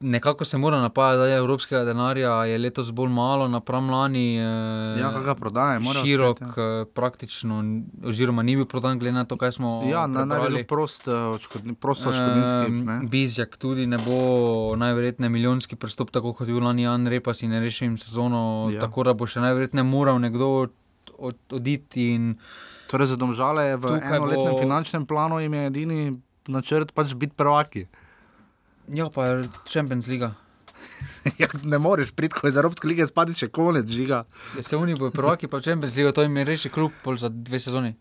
nekako se mora napajati, da je evropskega denarja je letos bolj malo, napram lani. Eh, Ja, ga prodaje, mora Širok, uspeti, ja. eh, praktično, oziroma ni bil prodan, glede na to, kaj smo. Ja, na, najbolj prost, eh, odškodni, prost odškodninski. Ne. Bizjak tudi ne bo najverjetneje milijonski prestop, tako kot je bil lani Jan Repas in rešil jim sezono, Ja. ja. tako da bo še najverjetneje moral nekdo od, oditi. In Torej, za domžale je v Tukaj enoletnem bo- finančnem planu jim je edini načrt pač biti prvaki. ja, pa je Champions League. Ja, ne moreš priti, ko iz Evropske lige spadi še konec žiga. Ja, se oni bojo prvaki, pa Champions League, to jim je reši klub pol za dve sezoni,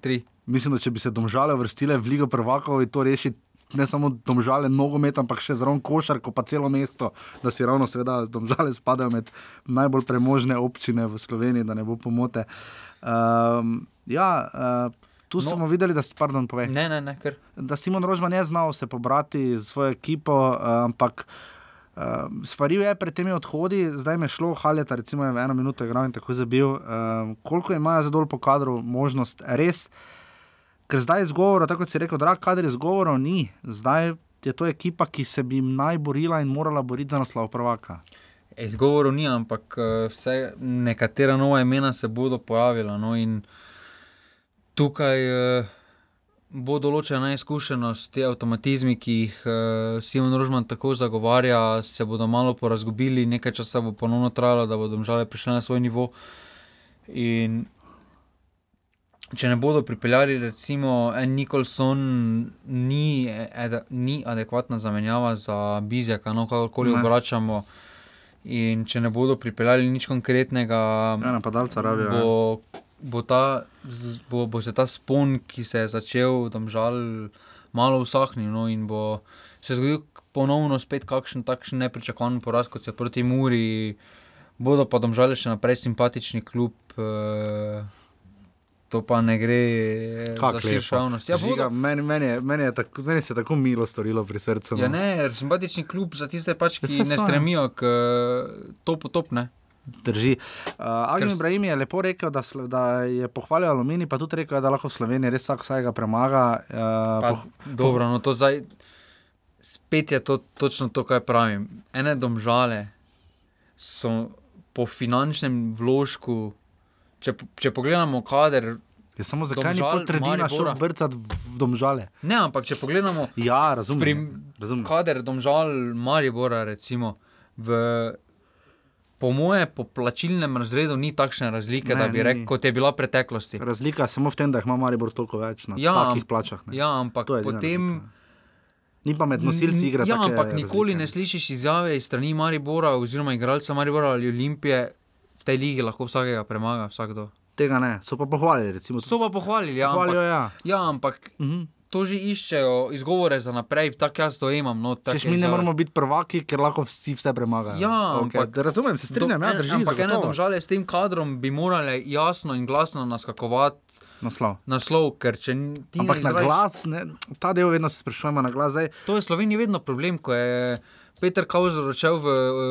tri. Mislim, da če bi se domžale vrstile v Ligo prvakov, je to reši ne samo domžale nogomet, ampak še zraven košarko, pa celo mesto, da si ravno seveda domžale spadajo med najbolj premožne občine v Sloveniji, da ne bo pomote. Um, ja, uh, tu No. smo videli, da, s- pardon, povej, Ne, ne, ne, ker. da Simon Rožman je znal se pobrati z svojo ekipo, uh, ampak. Uh, Svaril je pred temi odhodi, zdaj je šlo, Haljeta, recimo, je v eno minuto igral in tako zabil. Uh, koliko imajo za dol po kadru možnost, res, ker zdaj izgovora, tako kot si rekel, drag kader izgovorov ni, zdaj je to ekipa, ki se bi naj borila in morala boriti za naslov prvaka. Izgovorov ni, ampak eh, vse nekatera nova imena se bodo pojavila. No, in tukaj eh, bo določena izkušenost, te avtomatizmi, ki jih eh, Simon Rožman tako zagovarja, se bodo malo porazgubili, nekaj časa bo ponovno trajalo, da bodo žale prišli na svoj nivo. In če ne bodo pripeljali, recimo, en Nikolson, ni, ed, ni adekvatna zamenjava za Bizjaka, no kakorkoli Ne. obračamo. In če ne bodo pripeljali nič konkretnega, Ja, napadalca rabijo. ja. bo, bo, ta, bo, bo se ta spon, ki se je začel, tam žal, malo usahnil. No, in bo se zgodil ponovno spet kakšen takšen nepričakovan poraz, kot se proti Muri. Bodo pa domžale še naprej simpatični klub. Eh, To pa ne gre eh, za širšo javnost. Ja, Žiga, meni, meni, je, meni, je tako, meni se je tako milo storilo pri srcu. ja, no. ne, simpatični klub za tiste, pač, Ja, ki ne ja. stremijo k eh, topu top. Ne? Drži. Uh, Agni Ker s- Ibrahim je lepo rekel, da, da je pohvalil Alumini, pa tudi rekel, da lahko v Sloveniji res vsak vsega premaga. Uh, Pa, poh, dobro, no to zdaj. Spet je to točno to, kar pravim. Ene domžale so po finančnem vložku. Če, če pogledamo kader, je samo zakaj ni Domžal, pol tretjina šel Maribora. brcati v domžale? ne, ampak če pogledamo Ja, razumem. Prim- razumem. kader domžal Maribora, recimo, v, po moje, po plačilnem razredu ni takšne razlike, Ne, ne, da bi rekel, kot je bila v preteklosti. Razlika je samo v tem, da ima Maribor toliko več na Ja, takih plačah. Ne. Ja, ampak potem. razlika. Ni pa med nosilci igre. Ja, ampak nikoli razlike. ne slišiš izjave iz strani Maribora oziroma igralca Maribora ali Olimpije. Tej ligi lahko vsakega premaga, vsakdo. Tega ne, so pa pohvalili. Recimo, So pa pohvalili, ja, Pohvalijo, ampak, ja. ja, ampak Mhm. to že iščejo izgovore za naprej, tako jaz to imam. No, Češ mi ne moramo biti prvaki, ker lahko vsi vse premagajo. Ja, okay. ampak- razumem, se strinjam, Do- ja, en- drži. Ampak zagotovo. domžale s tem kadrom bi morale jasno in glasno naskakovati Naslov. naslov, ker če ti Ampak ne na glas, ne, ta del vedno se sprašujemo na glas. Zdaj, To je Sloveniji vedno problem, ko je Peter Kauzer odšel v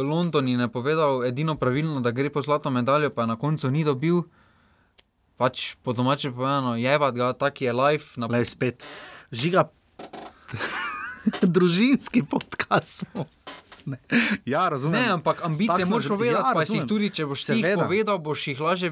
London in je povedal edino pravilno, da gre po zlato medaljo, pa je na koncu ni dobil. Pač po domače povedano, je pa ga, tak je life. Na... le spet. Žiga, družinski podcast. Ne. Ja, razumem. Ne, ampak ambicije Takšno moraš povedati, ja, pa si jih tudi, če boš ti jih povedal, boš jih lažje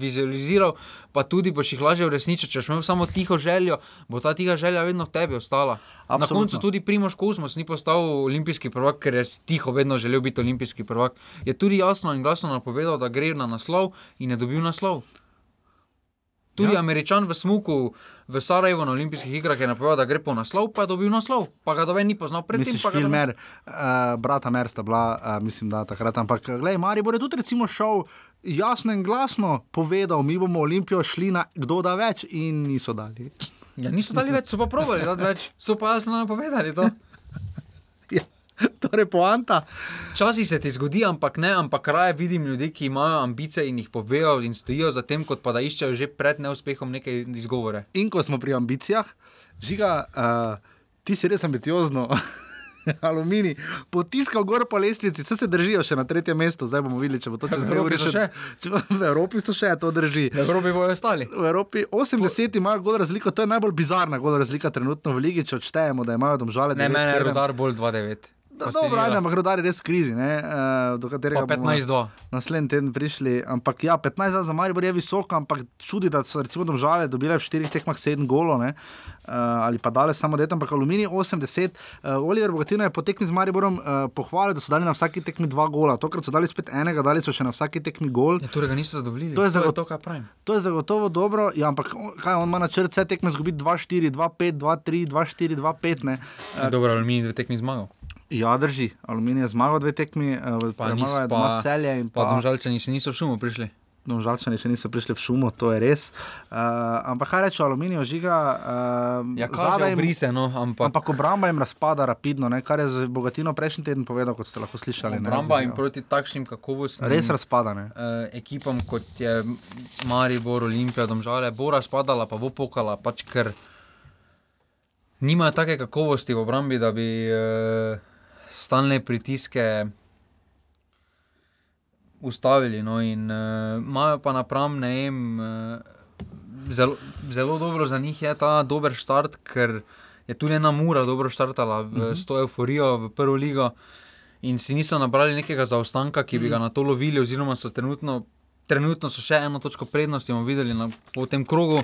vizualiziral, pa tudi boš jih lažje uresničil. Če boš imel samo tiho željo, bo ta tiha želja vedno v tebi ostala. Na Absolutno. koncu tudi Primoš Kozmos ni postal olimpijski prvak, ker je tiho vedno želel biti olimpijski prvak. Je tudi jasno in glasno napovedal, da gre na naslov in je dobil naslov. Tudi Ja. Američan v Smuku v Sarajevu na olimpijskih igrah je napovedal, da gre po naslov, pa je dobil naslov. Pa ga doven ni poznal predtem. Misliš, ga noben- filmer, uh, brata Mer sta bila, uh, mislim, da takrat. Ampak, gledaj, Maribor je tudi recimo šel jasno in glasno povedal, mi bomo Olimpijo šli na kdo da več in niso dali. Ja, niso dali več, so pa provali, da več, so pa jasno napovedali to. Torej, poanta. Včasih se ti zgodi, ampak ne, ampak raje vidim ljudi, ki imajo ambicije in jih povejo in stojijo za tem, kot pa da iščejo že pred neuspehom neke izgovore. In ko smo pri ambicijah, žiga, uh, ti si res ambiciozno. Alumini, potiskal gor po lestvici, vse se držijo še na tretjem mestu, zdaj bomo videli, če bo to čez dve uri so še. Če, v Evropi so še, to drži. V Evropi bojo ostali. V Evropi 80 imajo gol razliko, to je najbolj bizarna gol razlika trenutno v ligi, če odštejemo, da imajo domžale Ne, mene je 9-7. rodar bolj 2-9. Da, dobro, ajde, ampak rodari res v krizi, ne, uh, do Pa katerega bomo 15-2. naslednji teden prišli. Ampak ja, 15 za Maribor je visoko, ampak čudi, da so recimo domžale dobile v štirih tekmah 7 golov, ne, uh, ali pa dale samo det, ampak aluminij 80. Uh, Oliver Bogatino je po tekmi z Mariborom uh, pohvalil, da so dali na vsaki tekmi dva gola. Tokrat so dali spet enega, dali so še na vsaki tekmi gol. Ja, torej ga niso zadovoljili. To je zagot- to, kar pravim. To je zagotovo dobro, ja, ampak kaj on ima na črtu, vse tekme zgubiti 2-4, 2-5, 2-3, 2-4, 2-5. ne. Ja, dobro, aluminij dve tekmi zmagal. Ja, drži, aluminij je zmagal dve tekmi, Pa premagal je doma celje Pa pa. domžalčani še niso v šumu prišli. Domžalčani še niso prišli v šumo, to je res. Uh, ampak kaj reče aluminij, žiga. Uh, Ja, kaže obrise, no, ampak, Ampak obramba jim razpada rapidno, ne? kar je z Bogatino prejšnji teden povedal, kot ste lahko slišali. obramba vizijo. proti takšnim kakovostnim Res razpada. Ne? uh, ekipam, kot je Maribor, Olimpija, Domžale, bo razpadala, pa bo pokala, pač ker nimajo take kakovosti v obrambi, da bi uh, stalne pritiske ustavili. No, in uh, imajo pa napram, ne vem, uh, zelo, zelo dobro za njih je ta dober štart, ker je tudi ena mura dobro štartala v, uh -huh. s to euforijo v prvo ligo. In si niso nabrali nekega zaostanka, ki bi ga na to lovili, oziroma so trenutno, trenutno so še eno točko prednosti, bomo videli na, po tem krogu,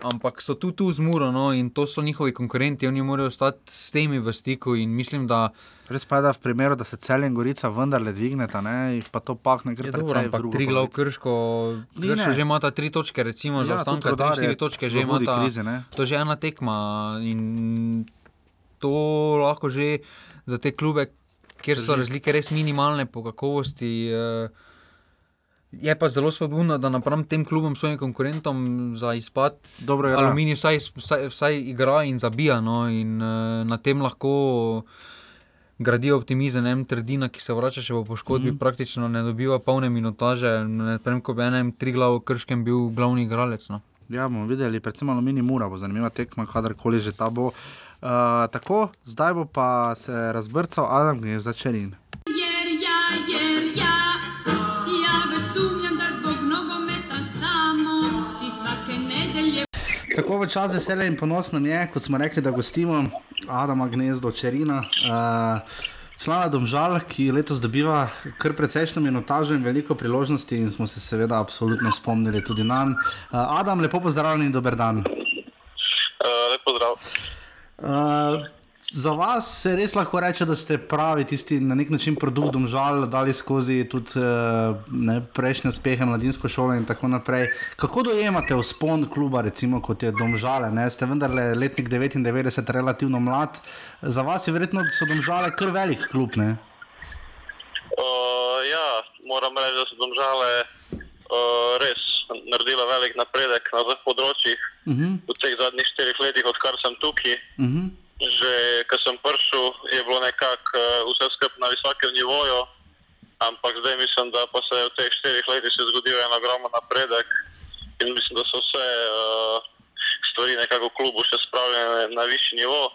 ampak so tu, tu z muro no, in to so njihovi konkurenti, oni morajo ostati s temi v stiku. Mislim, da Res pa je, da v primeru, da se celje in gorica vendarle dvigneta, ne? pa to pahne je precej dobro, ampak tri glav krško, Ni, krško ne. že imata tri točke, recimo Ja, ja, tudi zaostanka, tri, štiri točke že imata. krizi, ne. To je že ena tekma in to lahko že za te klube, kjer so razlike res minimalne po kakovosti. eh, Je pa zelo spodbudno, da napram tem klubom, svojim konkurentom za izpad, Dobro igra. aluminij vsaj, vsaj, vsaj igra in zabija. No, in uh, na tem lahko gradijo optimizem. Ne Trdina, ki se vrača še po poškodbi, mm. praktično ne dobiva polne minutaže. Ne vem, ko bi enem tri glav krškem bil glavni igralec. No. Ja, bomo videli, predvsem aluminij mura, bo zanimiva tekma, kadarkoli že ta bo. Uh, tako, zdaj bo pa se razbrcal Adam Gnezda Tako v čas veselja in ponos nam je, kot smo rekli, da gostimo Adama Gnezdo Čerina. Uh, Slana Domžal, ki letos dobiva kar precejšno minutažo in veliko priložnosti, in smo se seveda absolutno spomnili tudi na njega. Uh, Adam, lepo pozdravljen in dober dan. Uh, lep pozdrav. Uh, za vas se res lahko reče, da ste pravi tisti na nek način produkt domžal, dali skozi tudi uh, ne, prejšnje uspehe, mladinsko šolo in tako naprej. Kako dojemate vzpon kluba, recimo kot je domžale? Ne? Ste vendarle letnik 99, relativno mlad. Za vas je verjetno so domžale kar velik klub. Ne? Uh, ja, moram reči, da so domžale uh, res naredile velik napredek na vseh področjih Uh -huh, v teh zadnjih štirih letih, odkar sem tukaj. uh -huh, Že ko sem prišel, je bilo nekako uh, vse skupaj na visokem nivoju, ampak zdaj mislim, da pa se je v teh štirih letih zgodil en ogromen napredek in mislim, da so vse uh, stvari nekako v klubu še spravljene na višji nivo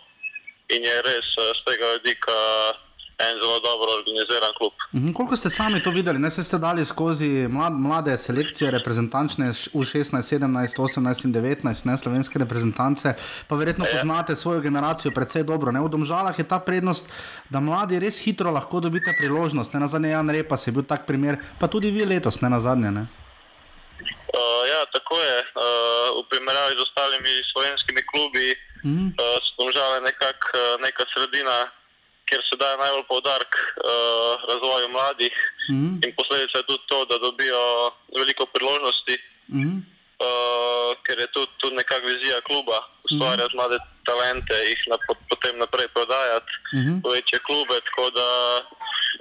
in je res uh, z tega vidika en zelo dobro organiziran klub. -huh. Koliko ste sami to videli? Ne se ste dali skozi mlad, mlade selekcije, reprezentančne U16, 17, 18 in 19, ne slovenske reprezentance, pa verjetno poznate svojo generacijo precej dobro. Ne? V Domžalah je ta prednost, da mladi res hitro lahko dobite priložnost. Ne na zadnje Jan Repa je bil tak primer, pa tudi vi letos, ne na zadnje. Ne? Uh, ja, tako je. Uh, v primerjavi z ostalimi slovenskimi klubi Mhm. uh, so domžale nekako uh, neka sredina, kjer se daje najbolj poudarek uh, razvoju mladih Mhm. in posledica je tudi to, da dobijo veliko priložnosti, Mhm. uh, ker je tudi, tudi nekakšna vizija kluba ustvarjati mlade talente, jih na, potem naprej prodajati Mhm. v večje klube. Tako da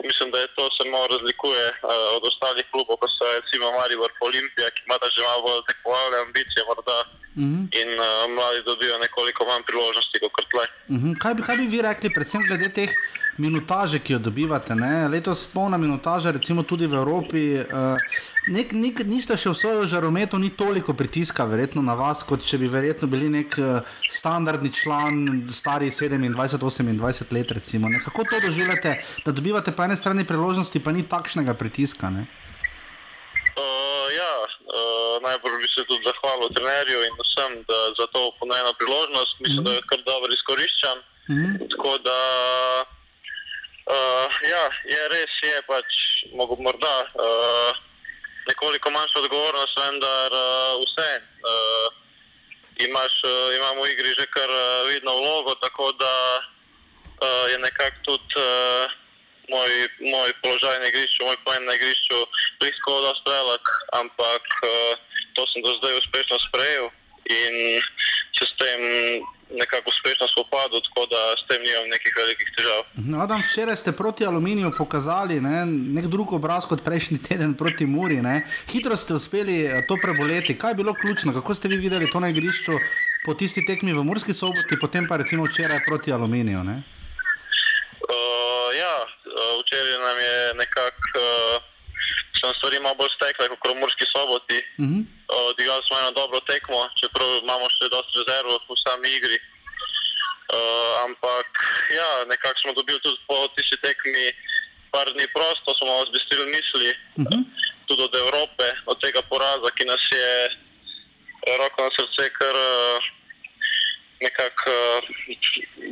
mislim, da je to se malo razlikuje uh, od ostalih klubov, kot so recimo Maribor, Olimpija, ki imata že malo bolj tekmovalne ambicije morda Mhm. in uh, mladi dobijo nekoliko manj priložnosti kot tle. Mhm. Kaj, bi, kaj bi vi rekli, predvsem glede teh minutaže, ki jo dobivate? Ne? Letos polna minutaža, recimo tudi v Evropi. Uh, nek, nek, niste še v svojo žarometu, ni toliko pritiska, verjetno na vas, kot če bi verjetno bili nek uh, standardni član, stari 27-28 let. Recimo, ne? Kako to doživljate, da dobivate po eni strani priložnosti, pa ni takšnega pritiska? Ne? Uh, najbolj bi se tudi zahvalil trenerju in vsem da, za to ponovno priložnost. Mislim, mm -hmm. da jo kar dobro izkoriščam. Mhm. Tako da Uh, ja, je res, je pač morda uh, nekoliko manjša odgovornost, vendar uh, vse. Uh, imaš, uh, imamo v igri že kar uh, vidno vlogo, tako da uh, je nekako tudi uh, moj, moj položaj na igrišču, moj pomen na igrišču blisko da strelak, ampak uh, to sem do zdaj uspešno sprejel in se s tem nekako uspešno spopadal, tako da s tem nimam nekih velikih težav. No, Adam, včeraj ste proti aluminiju pokazali ne, nek drug obraz kot prejšnji teden proti Muri. Ne. Hitro ste uspeli eh, to preboleti. Kaj je bilo ključno? Kako ste vi videli to na igrišču po tisti tekmi v Murski soboti, potem pa recimo včeraj proti aluminiju? Ne? Uh, ja, včeraj nam je nekako, uh, nam stvari malo bolj stekle kot v Murski soboti. Uh -huh. Uh, Odigrali smo eno dobro tekmo, čeprav imamo še dosti rezerv v sami igri. Uh, ampak ja, nekako smo dobili tudi po tisti tekmi par dni prosto, smo malo zbistili misli, uh -huh. tudi od Evrope, od tega poraza, ki nas je eh, roko na srce kar uh, nekako uh,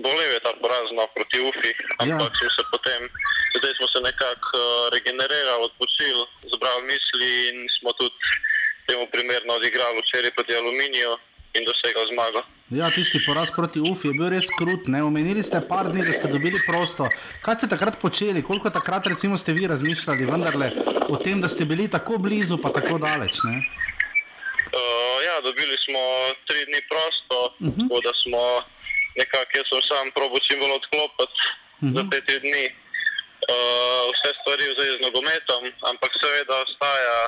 bolel je ta poraz proti UFI, ampak ja. smo se potem, zdaj smo se nekako uh, regenerirali, odpočili, zbrali misli in smo tudi temu primerno odigrali včeraj proti Aluminiju in dosegli zmago. Ja, tisti poraz proti UFI je bil res krut. Ne? Omenili ste par dni, da ste dobili prosto. Kaj ste takrat počeli, koliko takrat recimo ste vi razmišljali vendarle, o tem, da ste bili tako blizu, pa tako daleč? Ne? Uh, ja, dobili smo tri dni prosto, uh -huh. tako da smo nekako, jaz sem sam probo čim bolj odklopiti uh -huh. za te tri dni. Uh, vse stvari v zvezi z nogometom, ampak seveda ostaja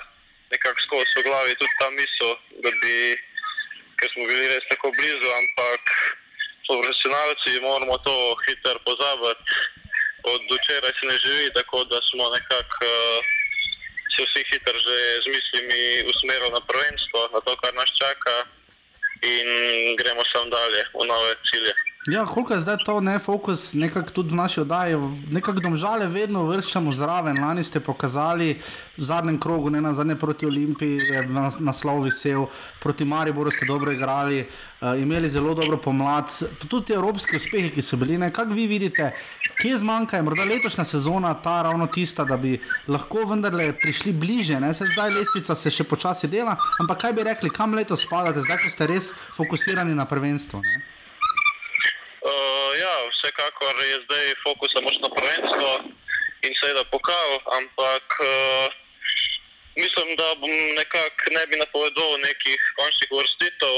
nekako skozi v glavi tudi ta misel, da bi, ker smo bili res tako blizu, ampak profesionalci, moramo to hitro pozabiti. Od včeraj se ne živi, tako da smo nekako uh, se vsi hitro že z mislimi usmerili na prvenstvo, na to, kar nas čaka in gremo sam dalje v nove cilje. Ja, koliko je zdaj to ne fokus, nekako tudi v naši oddaji, nekako domžale vedno vrščamo zraven. Lani ste pokazali v zadnjem krogu, ne na zadnje proti Olimpiji, je nas, naslov visel, proti Mariboru ste dobro igrali, uh, imeli zelo dobro pomlad, tudi te evropske uspehe, ki so bili. Kako vi vidite, kje zmanjka, je morda letošnja sezona ta ravno tista, da bi lahko vendarle prišli bliže, ne se zdaj lestvica se še počasi dela, ampak kaj bi rekli, kam letos spadate, zdaj ko ste res fokusirani na prvenstvo? Ne? Uh, ja, vsekakor je zdaj fokus samo na prvenstvo in seveda pokal, ampak uh, mislim, da bom nekako ne bi napovedal nekih končnih vrstitev,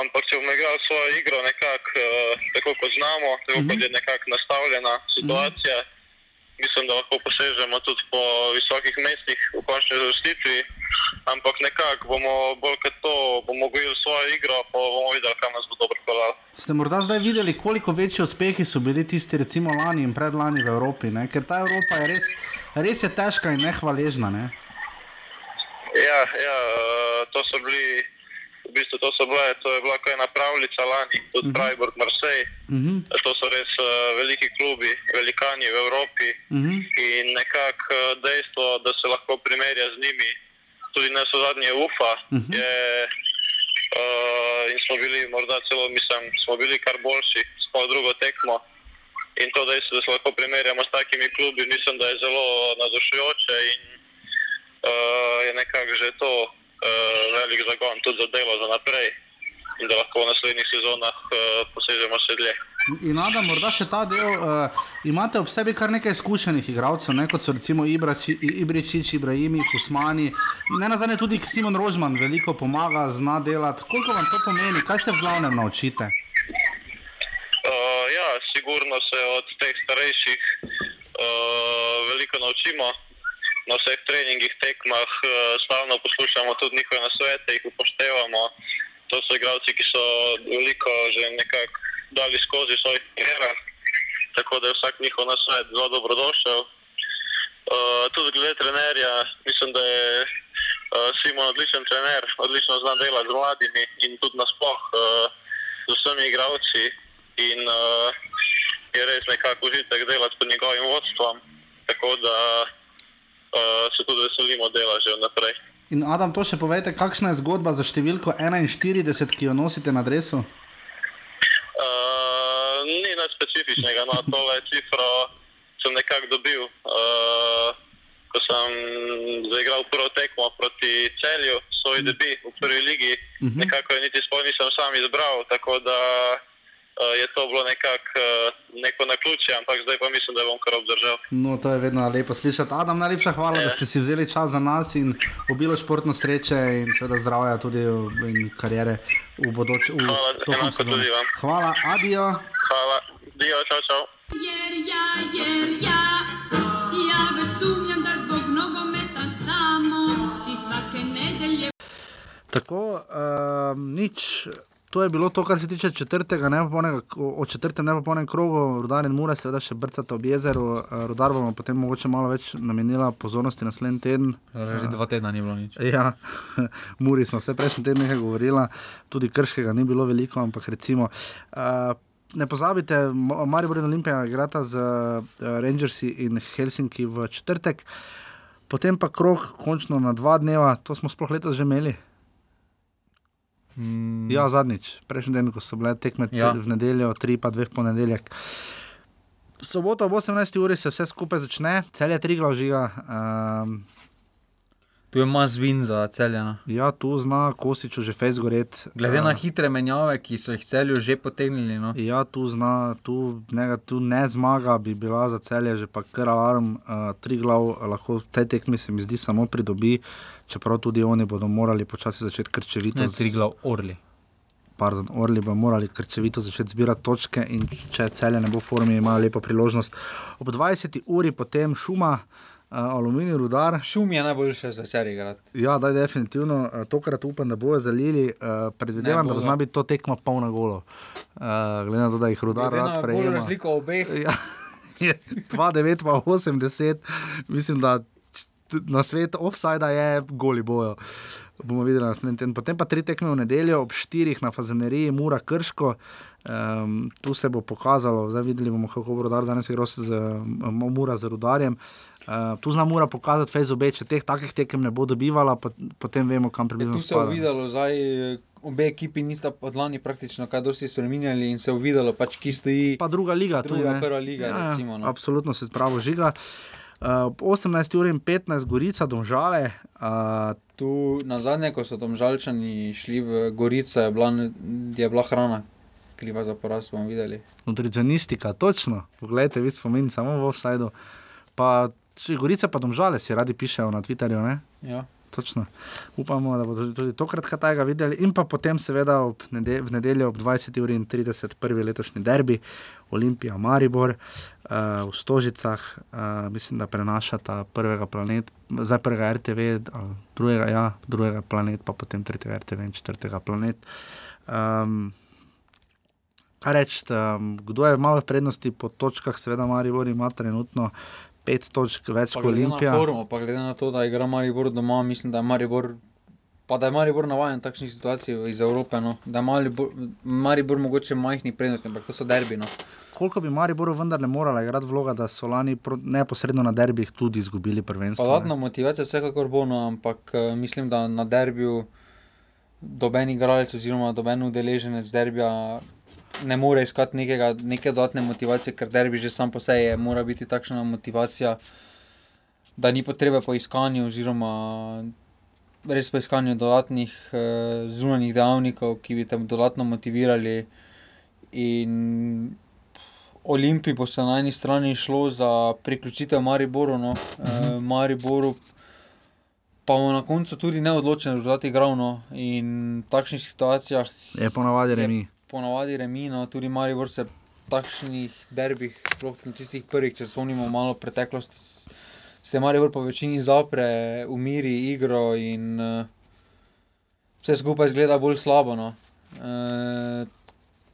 ampak če bomo igrali svojo igro nekako uh, tako, kot znamo, tako mm -hmm. kot je nekako nastavljena situacija. Mm -hmm. Mislim, da lahko posežemo tudi po visokih mestih v končni vrstitvi, ampak nekako bomo bolj kot to, bomo gojili svojo igro, pa bomo videli, kam nas bo dobro pelalo. Ste morda zdaj videli, koliko večji uspehi so bili tisti, recimo lani in predlani v Evropi, ne? ker ta Evropa je res, res je težka in nehvaležna. Ne? Ja, ja, to so bili, v bistvu to so bile, to je bila ena pravljica lani, tudi uh -huh. Freiburg, Marseille. Uh -huh. To so res uh, veliki klubi, velikani v Evropi uh -huh. in nekako dejstvo, da se lahko primerja z njimi, tudi ne so zadnje UFA, uh -huh. je Uh, in smo bili, morda celo, mislim, smo bili kar boljši, smo drugo tekmo. In to, da se lahko primerjamo s takimi klubi, mislim, da je zelo navdušujoče in uh, je nekako že to uh, velik zagon tudi za delo za naprej. In da lahko v naslednjih sezonah uh, posežemo še dlje. In nada, morda še ta del. Uh, imate ob sebi kar nekaj izkušenih igralcev, ne, kot so recimo Ibrači, Ibričič, Ibrahimi, Kusmani. Ne na zadnje tudi Simon Rožman veliko pomaga, zna delati. Koliko vam to pomeni, kaj se v glavnem naučite? Uh, ja, sigurno se od teh starejših uh, veliko naučimo. Na vseh treningih, tekmah, uh, stalno poslušamo tudi njihove nasvete, jih upoštevamo. To so igralci, ki so veliko že nekako dali skozi svojih karjerah, tako da je vsak njihov nasvet zelo dobrodošel. Uh, tudi glede trenerja, mislim, da je uh, Simon odličen trener, odlično zna delati z mladimi in tudi nasploh uh, z vsemi igralci. In uh, je res nekako užitek delati pod njegovim vodstvom, tako da uh, se tudi veselimo dela že naprej. In Adam, to še povejte, kakšna je zgodba za številko 41, ki jo nosite na adresu? Uh, ni nič specifičnega, no, to je cifro sem nekako dobil. Uh, ko sem zaigral prvo tekmo proti celju, svoj debut v prvi ligi, uh -huh. nekako je niti sploh nisem sam izbral, tako da uh, je to bilo nekako uh, neko na ključe, ampak zdaj pa mislim, da bom kar obdržal. No, to je vedno lepo slišati. Adam, najlepša hvala, da ste si vzeli čas za nas in obilo športno sreče in seveda zdravja tudi in karijere v bodoče. Hvala, enako tudi vam. Hvala, adijo. Hvala, dio, čau, čau. Jer ja, jer ja, ja već sumnjam da zbog nogometa samo ti svake nedelje Tako, um, nič. To je bilo to, kar se tiče četrtega, nepopolnega, o četrtem nepopolnem krogu, rudar in mure, seveda še brcata ob jezeru. Uh, Rudar bomo potem mogoče malo več namenila pozornosti naslednji teden. Že dva tedna ni bilo nič. Ja, Muri smo vse prejšnji teden nekaj govorila, tudi krškega ni bilo veliko, ampak recimo. Uh, Ne pozabite, Ma- Maribor in Olimpija igrata z uh, Rangersi in Helsinki v četrtek, potem pa krok, končno na dva dneva, to smo sploh letos že imeli. Mm, Ja, zadnjič, prejšnji teden, ko so bile tekme Ja. v nedeljo, tri pa dve v ponedeljek. Soboto ob 18. uri se vse skupaj začne, cel je tri glavžiga. Um, Tu je mazvin za celjena. ja, tu zna Kosiču že fejs goret. Glede na Eh, hitre menjave, ki so jih celju že potegnili. No. Ja, tu zna, tu ne, tu ne zmaga, bi bila za celje že pa kar alarm. Uh, tri glav lahko v tej tekmi se mi zdi samo pridobi, čeprav tudi oni bodo morali počasi začeti krčevito. Ne, z- tri glav orli. pardon, Orli bo morali krčevito začeti zbirati točke in če celje ne bo v formi, imajo lepo priložnost. Ob 20. uri potem šuma, uh, aluminij, rudar. Šum je najboljše za čar igrati. Ja, da, definitivno. Uh, tokrat upam, da bojo zalili. Uh, predvidevam, da bo bodo. zna biti to tekma polna golo. Uh, glede na to, da jih rudar rad na gol prejema. razliko obeh. Ja, je 2-9 pa 80, mislim, da na svet offsajda je goli bojo. Bomo videli naslednji teden. Potem pa tri tekme v nedeljo ob 4 na Fazaneriji, Mura Krško. Um, tu se bo pokazalo, zdaj videli bomo, kako bo rodar danes igral z um, Mura z rudarjem. Uh, tu zna Mura pokazati fejz obe, če teh takih tekem ne bo dobivala, pot, potem vemo, kam Je, približno tu se je videlo, zdaj obe ekipi nista od lani praktično kaj dosti spremenjali in se je videlo, pač, ki stoji. Pa druga liga, Druga, tudi, ne. prva liga, ja, recimo, no. Absolutno se spravo žiga. Uh, ob 18 uri in 15 Gorica, Domžale. Uh, Tu na zadnje, ko so tam žalčani šli v Gorico, je bila, je bila hrana kriva za poraz, bomo videli. Nutricionistika, točno. Poglejte, vi spomin samo v offsajdu. Pa Gorica pa Domžale si radi pišejo na Twitterju, ne? Ja. Točno. Upamo, da bodo tudi tokrat takega videli. In pa potem, seveda, nede v nedeljo ob 20.30 prvi letošnji derbi, Olimpija, Maribor, uh, v Stožicah, uh, mislim, da prenašata prvega planeta, zdaj prvega RTV, drugega, ja, drugega planet, pa potem tretjega RTV in četrtega planet. Um, kaj reči, um, kdo je malo v prednosti po točkah, seveda Maribor ima trenutno pet točk več kot Olimpija. formo, pa glede na to, da igra Maribor doma, mislim, da je Maribor. Pa da je Maribor navaden takšnih situacij iz Evrope, no. da je Maribor, Maribor mogoče majhni prednosti, ampak to so derbi. No. Koliko bi Mariboru vendar ne morala igrati vloga, da so lani neposredno na derbih tudi izgubili prvenstvo? Dodatna motivacija vsekakor bo, no, ampak eh, mislim, da na derbiju doben igralec oziroma doben udeleženec derbija ne more iskati nekega, neke dodatne motivacije, ker derbi že sam po sebi je, mora biti takšna motivacija, da ni potrebe po iskanju oziroma res po iskanju dodatnih eh, zunanjih dejavnikov, ki bi te dodatno motivirali. In Olimpiji bo se na eni strani šlo za priključitev Mariboru, no. e, Mariboru pa bo na koncu tudi neodločen rezultat igral. No. In v takšnih situacijah Je ponavadi je remi. ponavadi remino, tudi Maribor se v takšnih derbih, sploh na tistih prvih, če se spomnimo malo preteklosti, se Maribor po večini zapre, umiri igro in uh, vse skupaj izgleda bolj slabo. No. Uh,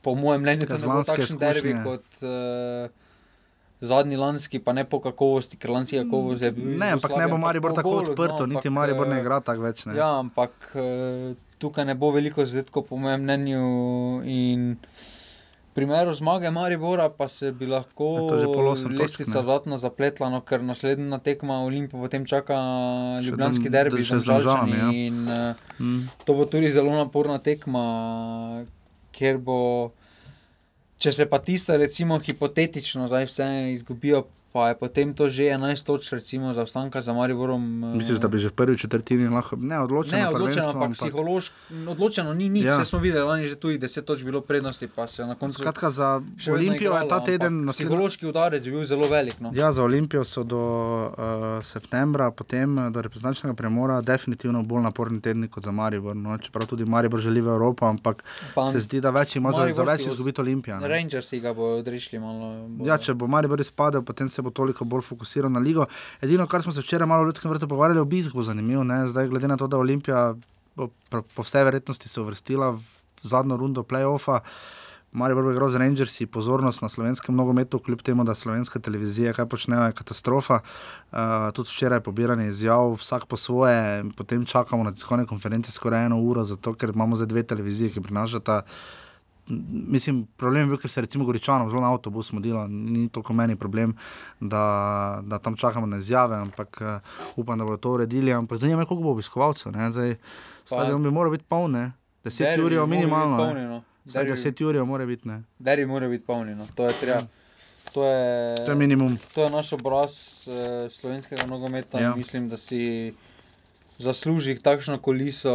po mojem mnenju, to bo Kazlanske takšen derbi kot uh, zadnji lanski, pa ne po kakovosti, ker lanski kakovost je bil. Ne, ampak slabi, ne bo Maribor po tako golih, odprto, niti ampak, Maribor ne igra tako več. Ne? Ja, ampak eh, tukaj ne bo veliko zadetkov, po mojem mnenju. In v primeru zmage Maribora pa se bi lahko Ja, lestvica dodatno zapletla, no, ker naslednja tekma Olimpija potem čaka Še Ljubljanski Dom- derbi, še z Domžalčani. ja. In eh, Mm. to bo tudi zelo naporna tekma, ker bo. Če se pa tista, recimo, hipotetično, zdaj vse izgubijo pa je potem to že 11 točk, recimo, za ostanka za Mariborom. eh, Misliš, da bi že v prvi četrtini lahko ne odločeno? Ne, odločeno, prvenstvo, ampak psihološko, odločeno ni nič. Ja. Smo videli, lani že tu je 10 točk bilo prednosti, pa se je na koncu. Skratka, za Olimpijo je igrala, ta teden ampak naslednji. Psihološki udarec je bil zelo velik. No. Ja, za Olimpijo so do uh, septembra, potem eh, do reprezentančnega premora, definitivno bolj naporni tedni kot za Maribor. No. Čeprav tudi Maribor želi v Evropo, ampak Pa se zdi, da več ima za, Maribor za več si izgubiti Olimpija. ne. Rangersi ga bodo odrešili malo. Bodo. Ja, če bo Maribor izpadel, potem se bo toliko bolj fokusiral na ligo. Edino, kar smo se včeraj malo v Ljudskem vrtu pogovarjali, obisk bo zanimiv. Ne? Zdaj, glede na to, da Olimpija bo po, po vsej verjetnosti se uvrstila v zadnjo rundo playoffa. Maribor bo igral z Rangersi, pozornost na slovenskem nogometu, kljub temu, da slovenska televizija kaj počnejo, je katastrofa. Uh, tudi včeraj je pobiranje izjav, vsak po svoje, potem čakamo na tiskovne konference skoraj eno uro, zato ker imamo zdaj dve televizije, ki prinašata Mislim, problem je bil, ker se recimo Goričanom zelo na avtobus modilo, ni toliko meni problem, da, da tam čakamo na izjave, ampak uh, upam, da bodo to uredili. Ampak zanima me, koliko bo obiskovalcev. Zdaj, Stadion bi moral biti poln, ne. 10 ur je minimalno. Polni, no. Derbi- 10 ur mora biti. Ne. Derbi mora biti polni. No. To je treba. To je, To je minimum. to je naš obraz eh, slovenskega nogometa. Ja. Mislim, da si zasluži takšno kuliso.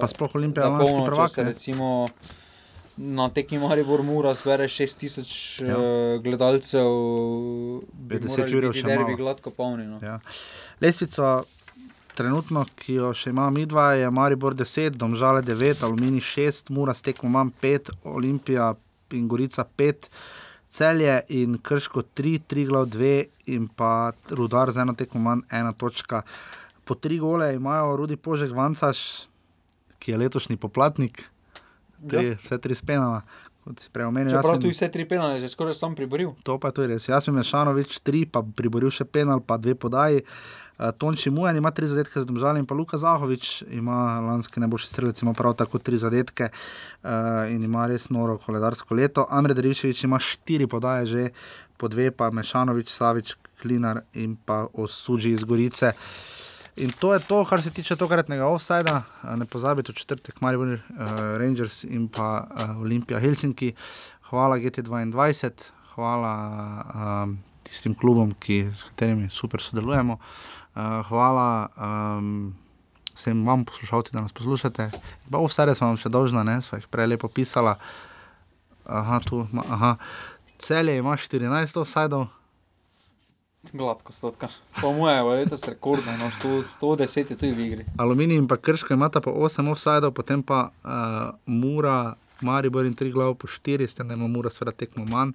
Pa sploh Olimpija, da lanski polno, na tekmi Maribor Mura zbere 6000 Ja. ja. gledalcev, bi 50 morali jurjev biti še derbi malo. gladko polni. No. Ja. Lestvico, trenutno, ki jo še ima midva, je Maribor 10, Domžale 9, Alumini 6, Mura s tekmo manj 5, Olimpija in Gorica 5. Celje in Krško 3, 3 glav 2 in pa Rudar z eno tekmo manj, ena točka. Po tri gole imajo Rudi Požek Vancaš, ki je letošnji poplatnik, tri, ja. vse tri spenala. Čeprav Jasmin- tu vse tri penale že skoraj sam priboril. To pa je tudi res. Jaz sem Mešanovič, tri, pa priboril še penal, pa dve podaji. Uh, Tonči Mujan ima tri zadetke za domžalje, in pa Luka Zahovič ima lanski najboljši strelec, ima prav tako tri zadetke uh, in ima res noro koledarsko leto. Amred Riševič ima štiri podaje, že po dve, pa Mešanovič, Savič, Klinar in pa Osuđi iz Gorice. In to je to, kar se tiče tokratnega offsajda. Ne pozabite, četrtek Maribor uh, Rangers in pa uh, Olimpija Helsinki. Hvala GT22, hvala um, tistim klubom, ki, s katerimi super sodelujemo. Uh, hvala um, vsem vam, poslušalci, da nas poslušate. Pa offsajde smo vam še dolžna, ne, sva jih prej lepo pisala. Aha, tu, aha. Celje ima 14 offsajdov. Gladko stotka. Po mojem, je letos rekordno, no, 100, 110 je tudi v igri. Aluminij in pa krško imata po 8 offsajdov, potem pa uh, Mura, Maribor in tri glav po 4, s tem da ima Mura seveda tekmo manj.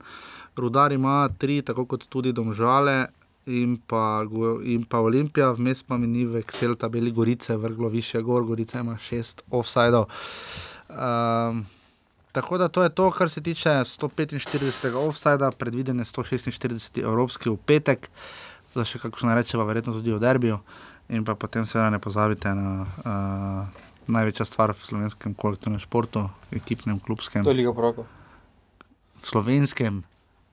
Rudar ima 3, tako kot tudi Domžale. In pa, in pa Olimpija, vmes pa mi ni v Excel tabeli Gorice, vrglo više gor, Gorica ima 6 offsajdov. Um, tako da to je to, kar se tiče 145. offsajda, predviden je 146. evropski v petek, da še kakšno rečeva, verjetno tudi v derbiju. In pa potem seveda ne pozabite na uh, največja stvar v slovenskem kolektivnem športu, ekipnem, klubskem, To je Liga Proko. slovenskem.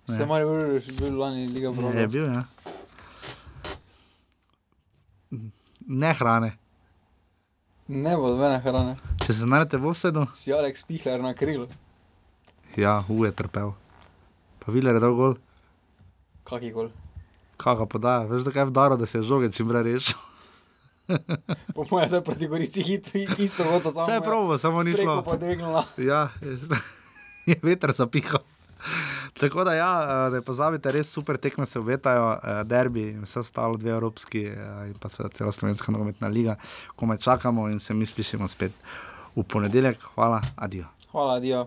Vse Ne. Maribor je bil lani Liga Proko. Je bil, ja. Ne hrane. Ne bo dobene hrane. Če se znajdete v vsedu, Si Alex Pihler na krilu. ja, hu je trpel. Pa Viler je dal gol, Kaki gol. kaj ga podaja. Veš, da je vdaro, da se je žoge čim prej rešil. Po mojem, zdaj proti Gorici hit, isto bo to samo. Vse je probo, samo ni šlo. pa. Ja, je, je veter zapihal. Tako da, ja, eh, ne pozabite, res super tekme se obetajo, eh, derbi in vse ostalo, dve evropski eh, in pa seveda cela slovenska nogometna liga, ko me čakamo in se mi slišimo spet v ponedeljek. Hvala, adijo. Hvala, jer ja,